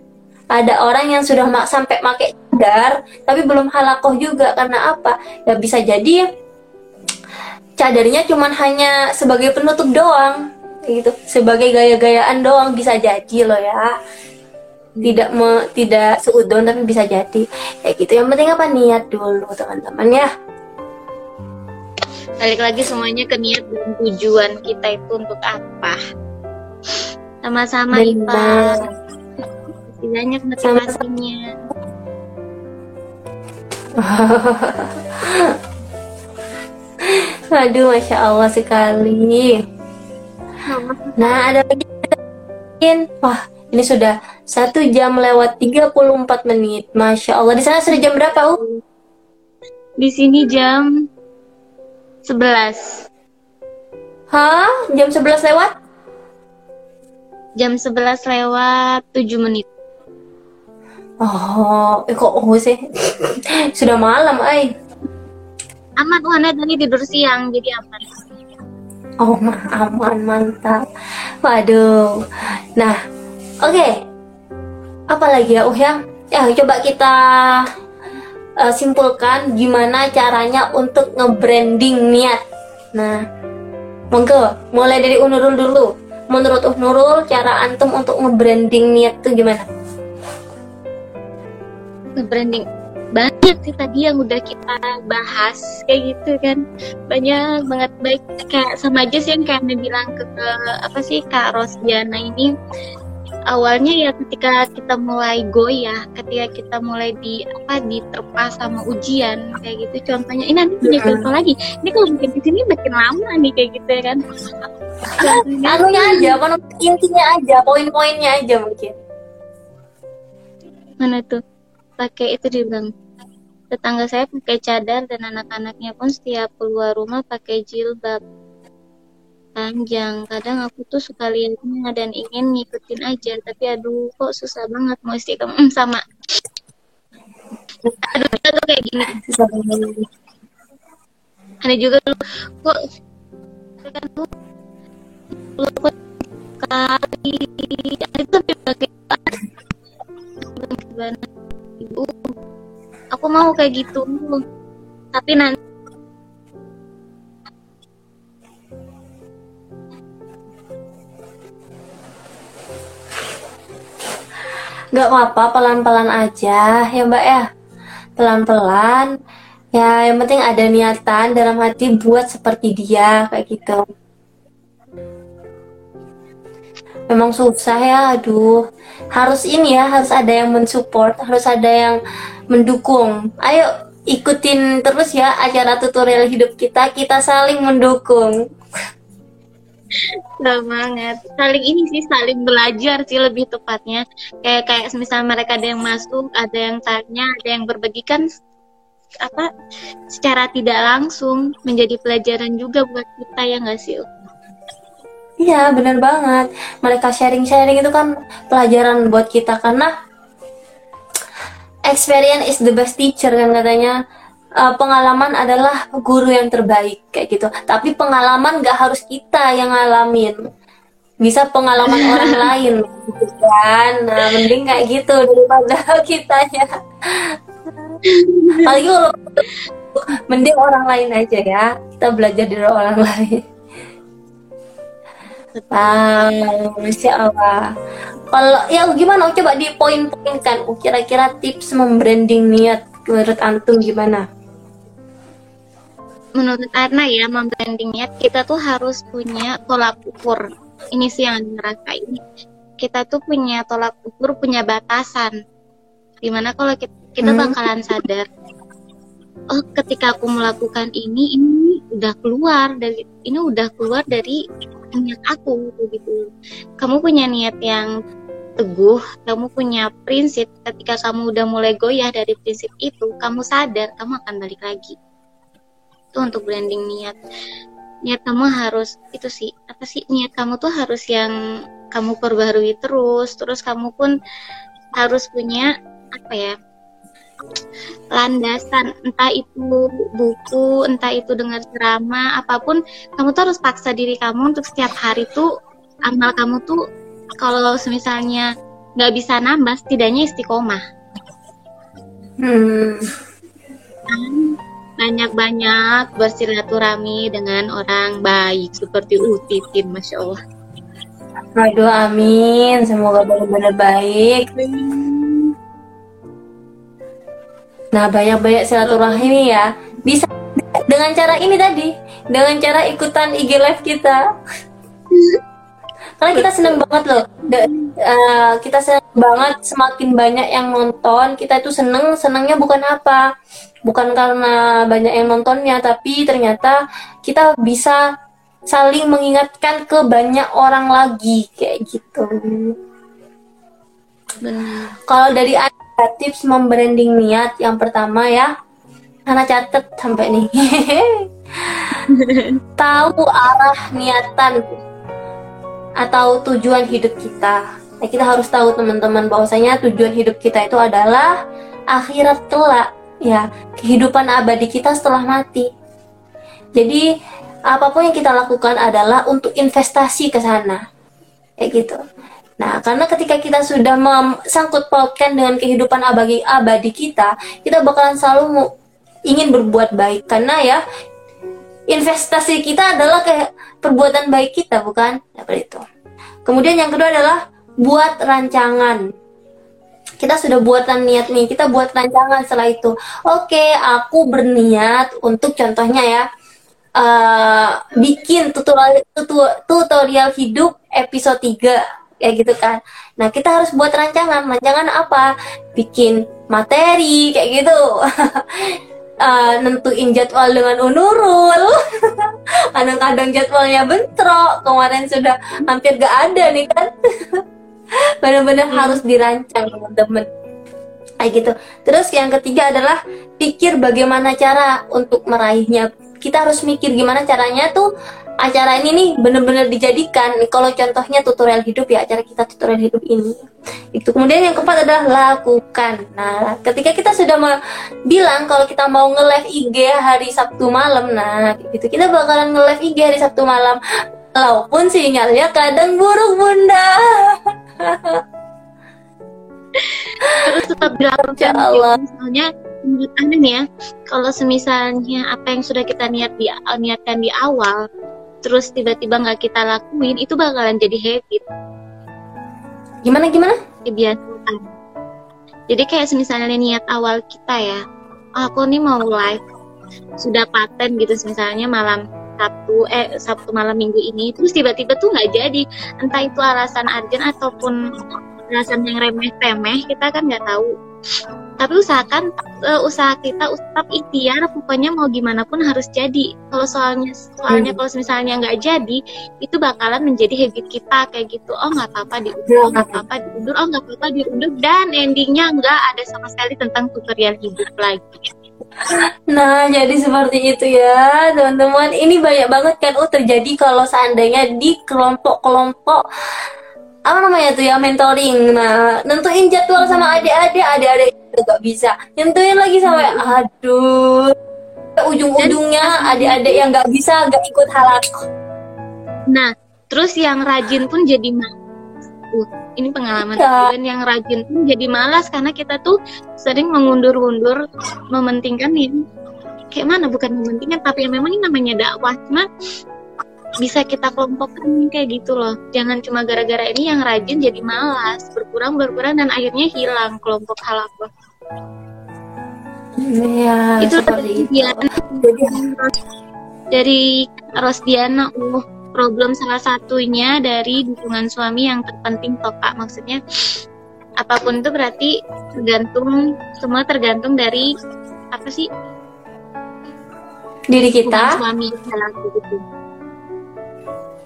Ada orang yang sudah mak sampai pakai cadar tapi belum halakoh juga karena apa? Ya bisa jadi cadarnya cuman hanya sebagai penutup doang gitu, sebagai gaya-gayaan doang bisa jadi loh ya tidak me, tidak seudon tapi bisa jadi. Kayak gitu. Yang penting apa? Niat dulu teman-teman ya. Balik lagi semuanya ke niat dan tujuan kita itu untuk apa? Sama-sama Ipa. Banyak motivasinya. Aduh, masya Allah sekali. Nah, ada lagi wah ini sudah satu jam lewat 34 menit. Masya Allah. Di sana sudah jam berapa, U? Di sini jam 11. Hah? Jam 11 lewat? Jam 11 lewat 7 menit. Oh, eh kok oh sih? sudah malam, ay. Aman, Wana tadi tidur siang, jadi aman. Oh, aman, mantap. Waduh. Nah, Oke, okay. Apalagi ya, uh ya? Ya, coba kita uh, simpulkan gimana caranya untuk nge-branding niat. Nah, monggo, mulai dari Unurul dulu. Menurut Nurul, cara antum untuk nge-branding niat itu gimana? Nge-branding banyak sih tadi yang udah kita bahas kayak gitu kan banyak banget baik kayak sama aja sih yang kayak bilang ke, ke apa sih Kak Rosdiana ini awalnya ya ketika kita mulai goyah, ketika kita mulai di apa diterpa sama ujian kayak gitu. Contohnya ini nanti punya contoh lagi. Ini kalau mungkin di sini makin lama nih kayak gitu ya kan. Anunya aja apa intinya aja poin-poinnya aja mungkin. Mana tuh? Pakai itu dibilang tetangga saya pakai cadar dan anak-anaknya pun setiap keluar rumah pakai jilbab panjang. Kadang aku tuh suka liatnya dan ingin ngikutin aja tapi aduh kok susah banget mau istiqomah sama aduh kita tuh kayak gini. Ada juga tuh kok kan tuh kok kali itu sampai pakai gimana? Ibu aku mau kayak gitu. Tapi nanti nggak apa-apa pelan-pelan aja ya mbak ya. Pelan-pelan. Ya yang penting ada niatan dalam hati buat seperti dia kayak gitu. Memang susah ya aduh. Harus ini ya harus ada yang mensupport harus ada yang mendukung. Ayo ikutin terus ya acara tutorial hidup kita kita saling mendukung banget. Saling ini sih saling belajar sih lebih tepatnya. Kayak kayak misal mereka ada yang masuk ada yang tanya ada yang berbagi kan apa secara tidak langsung menjadi pelajaran juga buat kita ya nggak sih Iya benar banget. Mereka sharing-sharing itu kan pelajaran buat kita karena experience is the best teacher kan katanya uh, pengalaman adalah guru yang terbaik kayak gitu tapi pengalaman gak harus kita yang ngalamin bisa pengalaman orang lain gitu kan nah mending kayak gitu daripada kita ya apalagi kalau mending orang lain aja ya kita belajar dari orang lain Wow, masya Allah. Kalau ya gimana? Coba di poin-poinkan. Kira-kira tips membranding niat menurut antum gimana? Menurut Arna ya, membranding niat kita tuh harus punya tolak ukur. Ini sih yang ini Kita tuh punya tolak ukur, punya batasan. Di mana kalau kita, kita hmm. bakalan sadar oh ketika aku melakukan ini ini udah keluar dari ini udah keluar dari niat aku gitu kamu punya niat yang teguh kamu punya prinsip ketika kamu udah mulai goyah dari prinsip itu kamu sadar kamu akan balik lagi itu untuk branding niat. Niat kamu harus itu sih apa sih niat kamu tuh harus yang kamu perbarui terus. Terus kamu pun harus punya apa ya landasan. Entah itu buku entah itu dengan ceramah apa pun kamu tuh harus paksa diri kamu untuk setiap hari tuh amal kamu tuh kalau misalnya nggak bisa nambah setidaknya istiqomah. Hmm. Banyak-banyak bersilaturahmi dengan orang baik seperti Utitin Masya Allah Aduh amin semoga benar-benar baik Nah, banyak-banyak silaturahmi ya. Bisa dengan cara ini tadi, dengan cara ikutan IG live kita. Karena kita seneng banget loh. De, uh, kita seneng banget semakin banyak yang nonton. Kita itu seneng, senengnya bukan apa? Bukan karena banyak yang nontonnya, tapi ternyata kita bisa saling mengingatkan ke banyak orang lagi kayak gitu. Kalau dari tips membranding niat yang pertama ya. Anak catet sampai nih. Tahu arah niatan atau tujuan hidup kita. Nah, kita harus tahu teman-teman bahwasanya tujuan hidup kita itu adalah akhirat kelak ya kehidupan abadi kita setelah mati jadi apa pun yang kita lakukan adalah untuk investasi ke sana kayak gitu Nah, karena ketika kita sudah sangkut pautkan dengan kehidupan abadi, abadi kita, kita bakalan selalu ingin berbuat baik karena ya investasi kita adalah kayak perbuatan baik kita, bukan? Seperti itu. Kemudian yang kedua adalah buat rancangan. Kita sudah buatan niat nih, kita buat rancangan setelah itu. Oke, aku berniat untuk contohnya ya, uh, bikin tutorial, tutorial hidup episode 3 kayak gitu kan. Nah kita harus buat rancangan, rancangan apa? Bikin materi kayak gitu. uh, nentuin jadwal dengan unurul. Kadang-kadang jadwalnya bentrok. Kemarin sudah hampir gak ada nih kan. Benar-benar hmm. harus dirancang teman-teman. Kayak gitu. Terus yang ketiga adalah pikir bagaimana cara untuk meraihnya. Kita harus mikir gimana caranya tuh acara ini nih bener-bener dijadikan kalau contohnya tutorial hidup ya acara kita tutorial hidup ini itu kemudian yang keempat adalah lakukan nah ketika kita sudah bilang kalau kita mau nge-live IG hari Sabtu malam nah gitu kita bakalan nge-live IG hari Sabtu malam walaupun sinyalnya kadang buruk bunda terus tetap dilakukan Allah. misalnya menurut ya kalau semisalnya apa yang sudah kita niat di niatkan di awal terus tiba-tiba nggak kita lakuin itu bakalan jadi habit. Gimana gimana? Kebiasaan jadi kayak misalnya niat awal kita ya oh, aku nih mau live sudah paten gitu misalnya malam Sabtu eh Sabtu malam minggu ini terus tiba-tiba tuh nggak jadi. Entah itu alasan urgent ataupun alasan yang remeh-temeh kita kan nggak tahu. Tapi usahakan uh, usaha kita tetap ikhtiar pokoknya mau gimana pun harus jadi. Kalau soalnya soalnya hmm. kalau misalnya nggak jadi itu bakalan menjadi habit kita kayak gitu. Oh nggak apa-apa diundur oh nggak apa-apa diundur oh nggak apa-apa diundur. Dan endingnya nggak ada sama sekali tentang tutorial hidup lagi Nah, jadi seperti itu ya, teman-teman. Ini banyak banget kan oh terjadi kalau seandainya di kelompok-kelompok apa namanya tuh ya mentoring. Nah, nentuin jadwal sama adik-adik, adik-adik itu gak bisa. Nentuin lagi sama aduh. Ujung-ujungnya adik-adik yang gak bisa gak ikut halak. Nah, terus yang rajin pun jadi uh, ini pengalaman dan yang rajin. Jadi malas karena kita tuh sering mengundur-undur mementingkan ini. Kayak mana? Bukan mementingkan tapi yang memang ini namanya dakwah. Cuma bisa kita kelompokkan kayak gitu loh. Jangan cuma gara-gara ini yang rajin jadi malas berkurang berkurang dan akhirnya hilang kelompok halakah Iya, itu dari Diana, dari Rosdiana, uh, problem salah satunya dari dukungan suami yang terpenting toh kak. Maksudnya apa pun itu berarti tergantung semua tergantung dari apa sih? Diri kita. Suami dalam gitu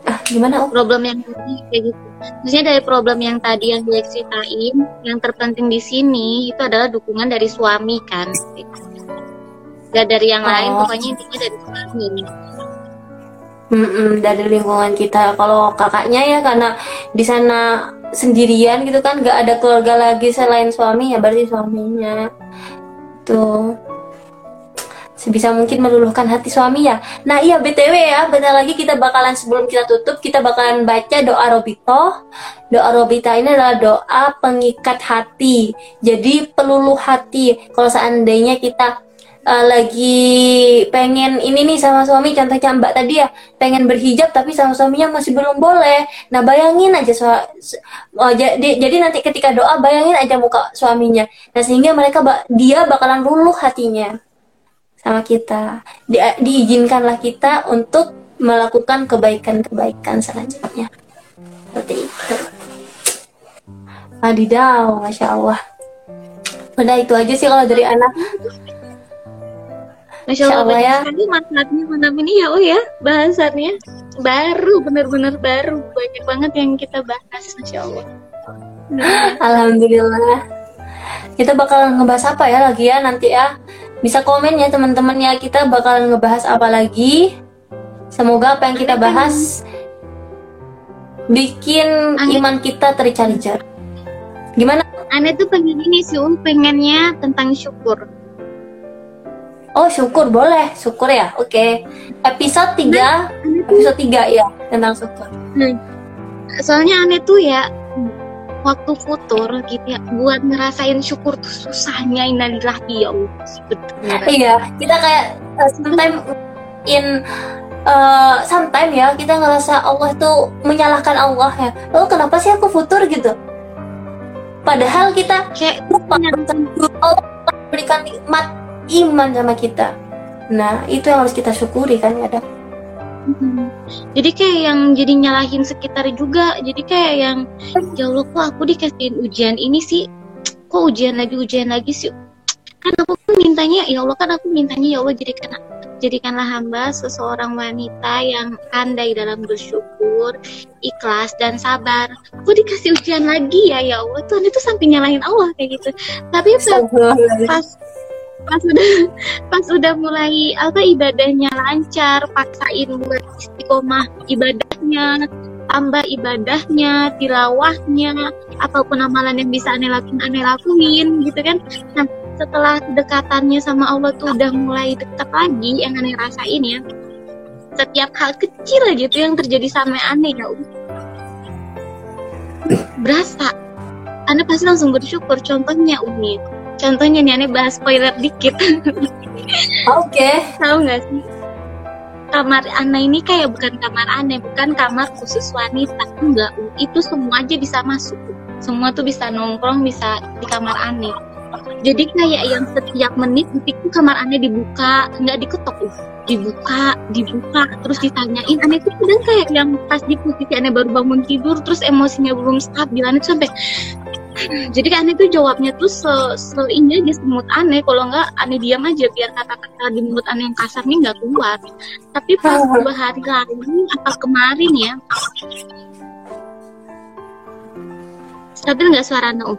ah gimana oh? problem yang tadi kayak gitu. Maksudnya dari problem yang tadi yang dia ceritain yang terpenting di sini itu adalah dukungan dari suami kan? Gak dari yang oh. lain pokoknya intinya dari suami Mm-mm, dari lingkungan kita. Kalau kakaknya ya karena di sana sendirian gitu kan, gak ada keluarga lagi selain suami ya berarti suaminya tuh sebisa mungkin meluluhkan hati suami ya. Nah iya btw ya, bentar lagi kita bakalan sebelum kita tutup kita bakalan baca doa robito. Doa robito ini adalah doa pengikat hati. Jadi peluluh hati. Kalau seandainya kita uh, lagi pengen ini nih sama suami contohnya mbak tadi ya pengen berhijab tapi sama suaminya masih belum boleh. Nah bayangin aja su oh, jadi, jadi nanti ketika doa bayangin aja muka suaminya. Nah sehingga mereka dia bakalan luluh hatinya sama kita. Di, diizinkanlah kita untuk melakukan kebaikan-kebaikan selanjutnya. Seperti itu. Adidaw, Masya Allah. Udah itu aja sih kalau dari anak Masya Allah, Allah ya. sekali manfaatnya malam ini ya oh ya bahasannya baru benar-benar baru banyak banget yang kita bahas Masya Allah. Alhamdulillah. Kita bakal ngebahas apa ya lagi ya nanti ya. Bisa komen ya teman-teman ya kita bakal ngebahas apa lagi. Semoga apa yang kita bahas bikin iman kita tercari Gimana? Aneh tuh pengen ini sih, um pengennya tentang syukur Oh syukur boleh. Syukur ya. Oke. Okay. episode 3 nah, episode 3 ya. Tentang syukur. Nah, soalnya aneh tuh ya waktu futur gitu ya buat ngerasain syukur tuh susahnya innalillah ya Allah iya. Kita kayak uh, sometime in uh, sometime ya kita ngerasa Allah tuh menyalahkan Allah ya. Lo kenapa sih aku futur gitu? Padahal kita kayak lupa. Allah berikan nikmat iman sama kita nah itu yang harus kita syukuri kan ya hmm. jadi kayak yang jadi nyalahin sekitar juga jadi kayak yang ya Allah kok aku dikasihin ujian ini sih kok ujian lagi ujian lagi sih kan aku pun mintanya ya Allah kan aku mintanya ya Allah jadikan jadikanlah hamba seseorang wanita yang pandai dalam bersyukur, ikhlas dan sabar. Aku dikasih ujian lagi ya ya Allah. Tuhan itu sampai nyalahin Allah kayak gitu. Tapi pas pas udah pas udah mulai apa ibadahnya lancar paksain buat istiqomah ibadahnya tambah ibadahnya tilawahnya apa pun amalan yang bisa aneh lakuin aneh lakuin gitu kan. Nah setelah dekatannya sama Allah tuh udah mulai dekat lagi yang aneh rasain ya setiap hal kecil tuh yang terjadi sama aneh ya berasa. Aneh pasti langsung bersyukur contohnya Umi contohnya nih aneh bahas spoiler dikit. Oke. Okay. tahu nggak sih? Kamar Ana ini kayak bukan kamar aneh bukan kamar khusus wanita. Enggak itu semua aja bisa masuk. Semua tuh bisa nongkrong bisa di kamar aneh. Jadi kayak yang setiap menit detik tuh kamar aneh dibuka nggak diketok. Dibuka dibuka terus ditanyain. Aneh tuh kadang kayak yang pas di posisi aneh baru bangun tidur terus emosinya belum stabil. Aneh tuh sampai jadi kan aneh tuh jawabnya tuh se, se ini aja semut aneh. Kalau nggak aneh diam aja biar kata-kata di mulut aneh yang kasar nih nggak keluar. Tapi pas dua hari lalu apa kemarin ya stabil nggak suara aneh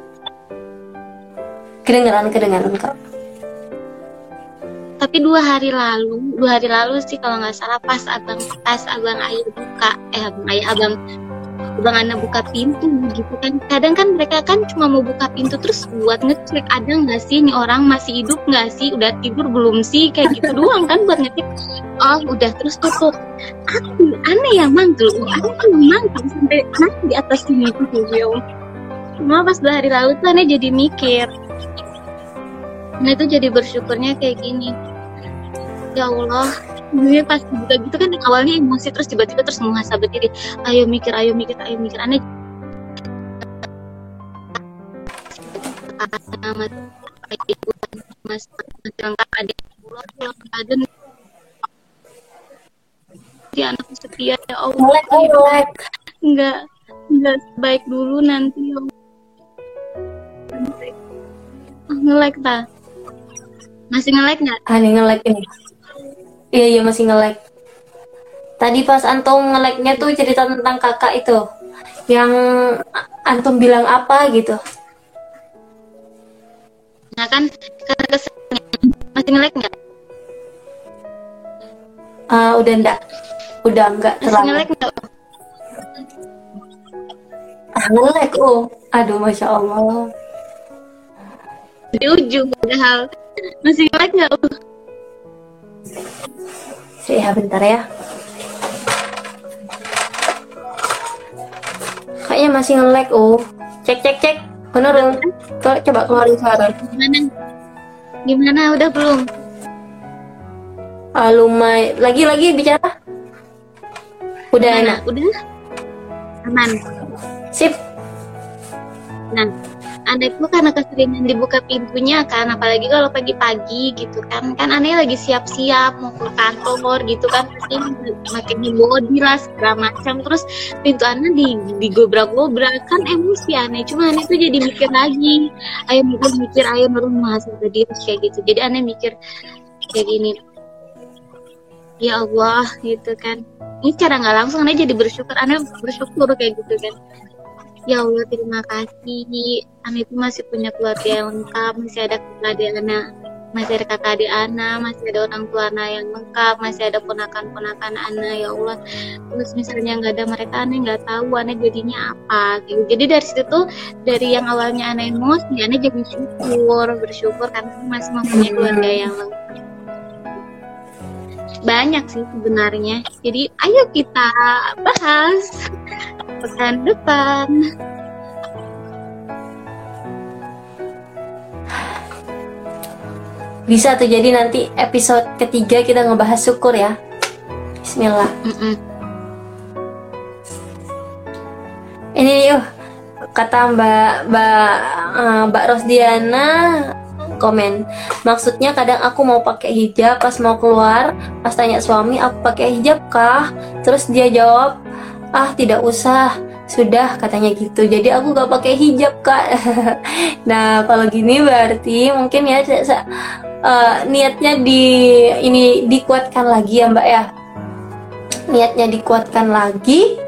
kedengeran kedengeran kak. Tapi dua hari lalu dua hari lalu sih kalau nggak salah pas abang pas abang ayah buka eh abang ayah abang anak buka pintu gitu kan. Kadang kan mereka kan cuma mau buka pintu terus buat ngecek ada nggak sih nih orang masih hidup nggak sih? Udah tidur belum sih? Kayak gitu doang kan buat ngecek. Oh udah terus tutup. Aku aneh yang manggil. Aneh yang manggil. Sampai nanti di atas sini tuh ya cuma pas dua hari lalu tuh aneh jadi mikir. Nah itu jadi bersyukurnya kayak gini. Ya Allah gue pas buka gitu kan awalnya emosi terus tiba-tiba terus muhasabah diri ayo mikir ayo mikir ayo mikir. Aneh. Mas lengkap ada ada dia anak setia ya Allah. Enggak enggak baik dulu nanti ya oh, ngelek tak masih ngelek nggak? Ah, ini ngelek ini. Iya iya masih ngelek. Tadi pas Antum ngeleknya tuh cerita tentang kakak itu, yang Antum bilang apa gitu? Nah kan karena kesannya masih ngelek nggak? Uh, udah enggak, udah enggak terlalu. Masih ngelek nggak? Ah, ngelek oh, aduh masya Allah. Di ujung padahal masih ngelek nggak? Ya bentar ya. Kayaknya masih nge-lag oh. Cek cek cek. Bener dong. Coba keluarin suara. Gimana? Gimana udah belum? Ah, lumayan. Lagi lagi bicara. Udah Gimana? enak. Udah. Aman. Sip. Nah, itu karena keseringan dibuka pintunya kan apalagi kalau pagi-pagi gitu kan. Kan aneh lagi siap-siap mau ke kantor gitu kan pasti makin body lah segala macam. Terus pintu aneh di digobrak-gobrak kan emosi aneh. Cuma aneh tuh jadi mikir lagi ayo mikir mikir ayo nurun mahasiswa diri kayak gitu. Jadi aneh mikir kayak gini ya Allah gitu kan. Ini cara nggak langsung aneh jadi bersyukur. Aneh bersyukur kayak gitu kan Ya Allah terima kasih. Ana itu masih punya keluarga yang lengkap Masih ada kakak adik Ana Masih ada kakak adik Ana Masih ada orang tua Ana yang lengkap Masih ada ponakan-ponakan Ana Ya Allah. Terus misalnya nggak ada mereka Ana nggak tahu Ana jadinya apa gitu. Jadi dari situ tuh Dari yang awalnya Ana emosi Ana jadi syukur Bersyukur karena masih mempunyai keluarga yang lengkap banyak sih sebenarnya. Jadi ayo kita bahas pekan depan. Bisa tuh jadi nanti episode ketiga kita ngebahas syukur ya. Bismillah. Mm -mm. Ini yuk kata Mbak Mbak uh, Mbak Rosdiana komen. Maksudnya kadang aku mau pakai hijab pas mau keluar pas tanya suami aku pakai hijab kah? Terus dia jawab ah tidak usah. Sudah katanya gitu. Jadi aku gak pakai hijab kak. Nah kalau gini berarti mungkin ya uh, niatnya di ini dikuatkan lagi ya mbak ya? Niatnya dikuatkan lagi.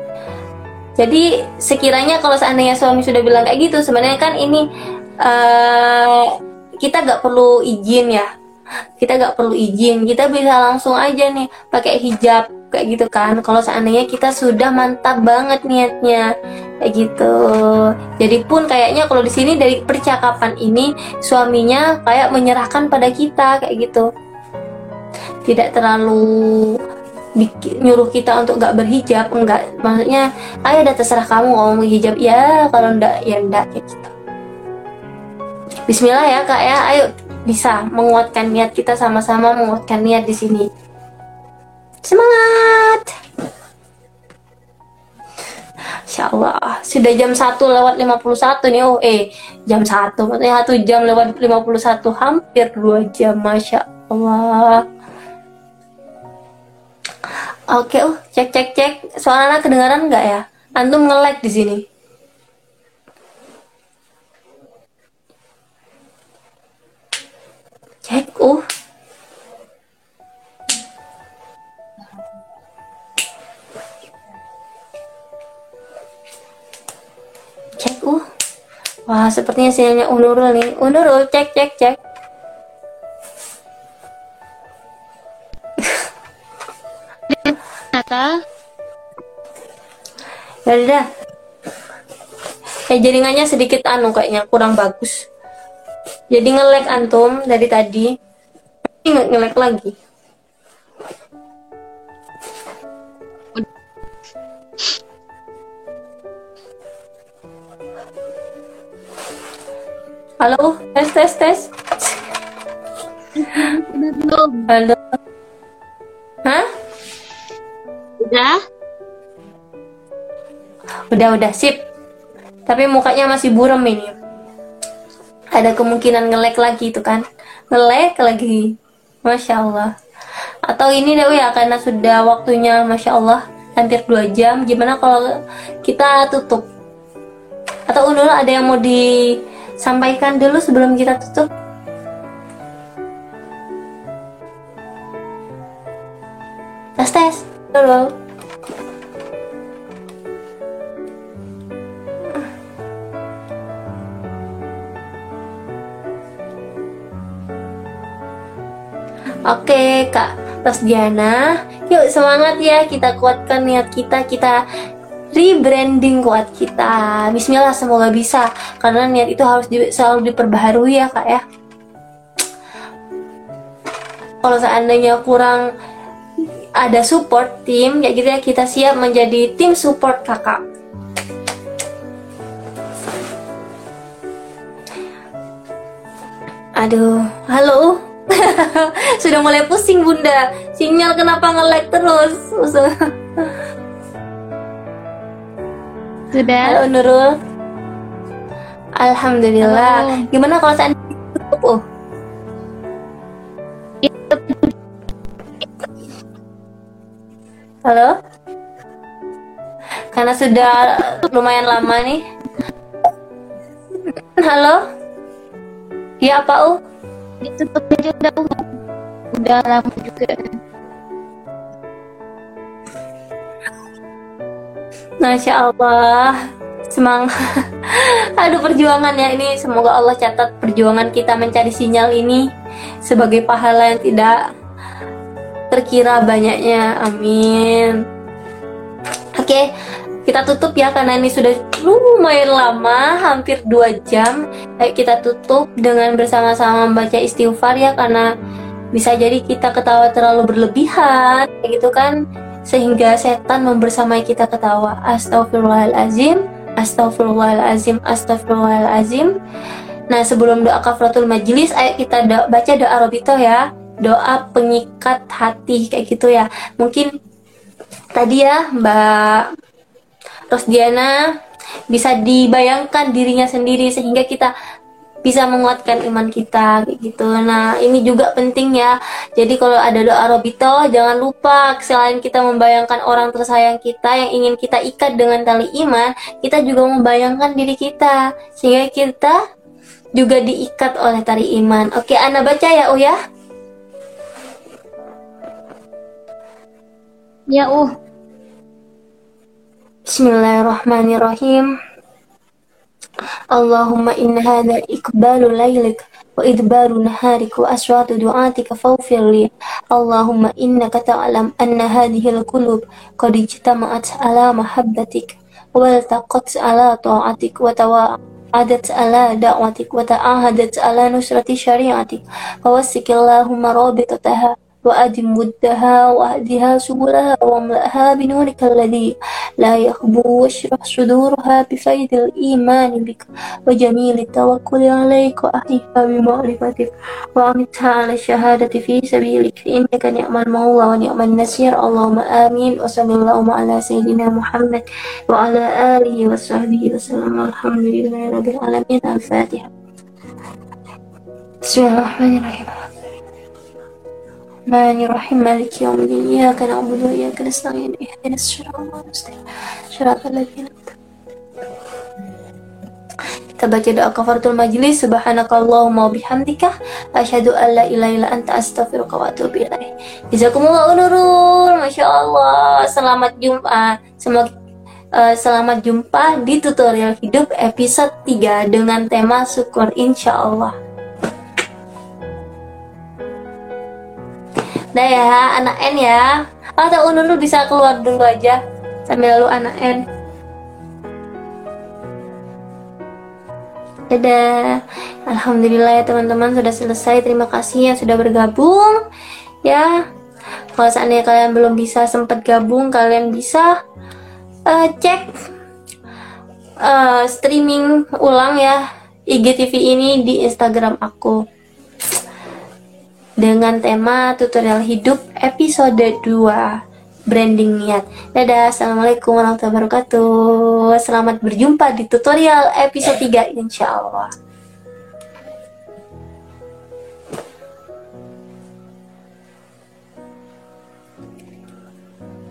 Jadi sekiranya kalau seandainya suami sudah bilang kayak gitu sebenarnya kan ini uh, kita gak perlu izin ya. Kita gak perlu izin. Kita bisa langsung aja nih pakai hijab kayak gitu kan. Kalau seandainya kita sudah mantap banget niatnya kayak gitu. Jadi pun kayaknya kalau di sini dari percakapan ini suaminya kayak menyerahkan pada kita kayak gitu. Tidak terlalu nyuruh kita untuk gak berhijab enggak maksudnya ayo udah terserah kamu mau hijab. Ya kalau ndak ya ndak kayak gitu Bismillah ya kak ya, ayo bisa menguatkan niat kita sama-sama menguatkan niat di sini. Semangat! Insya Allah sudah jam 1 lewat 51 nih oh eh jam 1 maksudnya 1 jam lewat 51 hampir 2 jam Masya Allah. Oke oh cek cek cek. Suara kedengaran nggak ya? Antum nge-lag di sini uh cek uh wah sepertinya sinyalnya Unurul nih. Unurul cek cek cek. Nata? Ya udah kayak jaringannya sedikit anu kayaknya kurang bagus jadi ngelek antum dari tadi ini ngelek lagi Halo, tes tes tes. udah belum Halo. Hah? udah Udah udah sip. Tapi mukanya masih buram ini. Ada kemungkinan ngelek lagi itu kan? Ngelek lagi. Masya Allah. Atau ini deh ya karena sudah waktunya Masya Allah hampir 2 jam. Gimana kalau kita tutup? Atau Unul ada yang mau disampaikan dulu sebelum kita tutup? Tes tes. Halo. Oke Kak Rosdiana Yuk semangat ya. Kita kuatkan niat kita. Kita rebranding kuat kita. Bismillah semoga bisa. Karena niat itu harus di- selalu diperbaharui ya Kak ya. Kalau seandainya kurang ada support tim ya gitu ya kita siap menjadi tim support kakak. Aduh halo sudah mulai pusing bunda. Sinyal kenapa nge-lag terus? Sudah. Halo Nurul. Alhamdulillah. Halo. gimana kalau seandainya tutup oh? Halo? Karena sudah lumayan lama nih. Halo? Ya apa uh ditutup aja udah udah lama juga. Masya Allah. Semangat. Aduh perjuangan ya ini. Semoga Allah catat perjuangan kita mencari sinyal ini Sebagai pahala yang tidak Terkira banyaknya. Amin. Oke kita tutup ya karena ini sudah lumayan lama hampir 2 jam Ayo kita tutup dengan bersama-sama membaca istighfar ya karena bisa jadi kita ketawa terlalu berlebihan kayak gitu kan? Sehingga setan membersamai kita ketawa. Astagfirullahalazim astagfirullahalazim astagfirullahalazim nah sebelum doa kafaratul majlis ayo kita do- baca doa robito ya. Doa pengikat hati kayak gitu ya. Mungkin tadi ya Mbak Rosdiana bisa dibayangkan dirinya sendiri sehingga kita bisa menguatkan iman kita gitu. Nah, ini juga penting ya. Jadi kalau ada doa robito, jangan lupa selain kita membayangkan orang tersayang kita yang ingin kita ikat dengan tali iman, kita juga membayangkan diri kita sehingga kita juga diikat oleh tali iman. Oke, Ana baca ya, Oh ya. ya uh Bismillahirrahmanirrahim. Allahumma inna hadha ikbalu lailik wa idbaru naharik wa aswatu du'atika fawfirli Allahumma inna ta'lam anna hadhil kulub qad ijtama'at ala mahabbatik wal taqat ala ta'atik wa tawa'adat ala da'watik wa ta'ahadat ala nusrati syari'atik fawassik Allahumma rabitataha وأدم ودها وأهدها سبلها واملأها بنورك الذي لا يخبو واشرح صدورها بفيض الإيمان بك وجميل التوكل عليك وأحيها بمعرفتك وأمتها على الشهادة في سبيلك. إنك نعم المولى ونعم النصير. اللهم آمين. وصلى اللهم على سيدنا محمد وعلى آله وصحبه وسلم. الحمد لله رب العالمين. الفاتحة. بسم الله الرحمن الرحيم. الرحمن الرحيم مالك يوم الدين إياك نعبد وإياك نستعين اهدنا الصراط المستقيم صراط الذين أنعمت عليهم. Kita kita baca doa kafaratul majlis subhanakallahumma bihamdika asyhadu an la ilaha illa anta astaghfiruka wa atubu ilaik jazakumullah nurul masya Allah selamat jumpa semoga uh, selamat jumpa di tutorial hidup episode 3 dengan tema syukur insya Nah ya, anak N ya. Atau Ununu bisa keluar dulu aja sambil lu anak N. Dadah. Alhamdulillah ya teman-teman sudah selesai. Terima kasih yang sudah bergabung. Ya. Kalau seandainya kalian belum bisa sempat gabung, kalian bisa uh, cek uh, streaming ulang ya IGTV ini di Instagram aku dengan tema tutorial hidup episode 2 branding niat. Dadah, assalamualaikum warahmatullahi wabarakatuh. Selamat berjumpa di tutorial episode 3 insya Allah.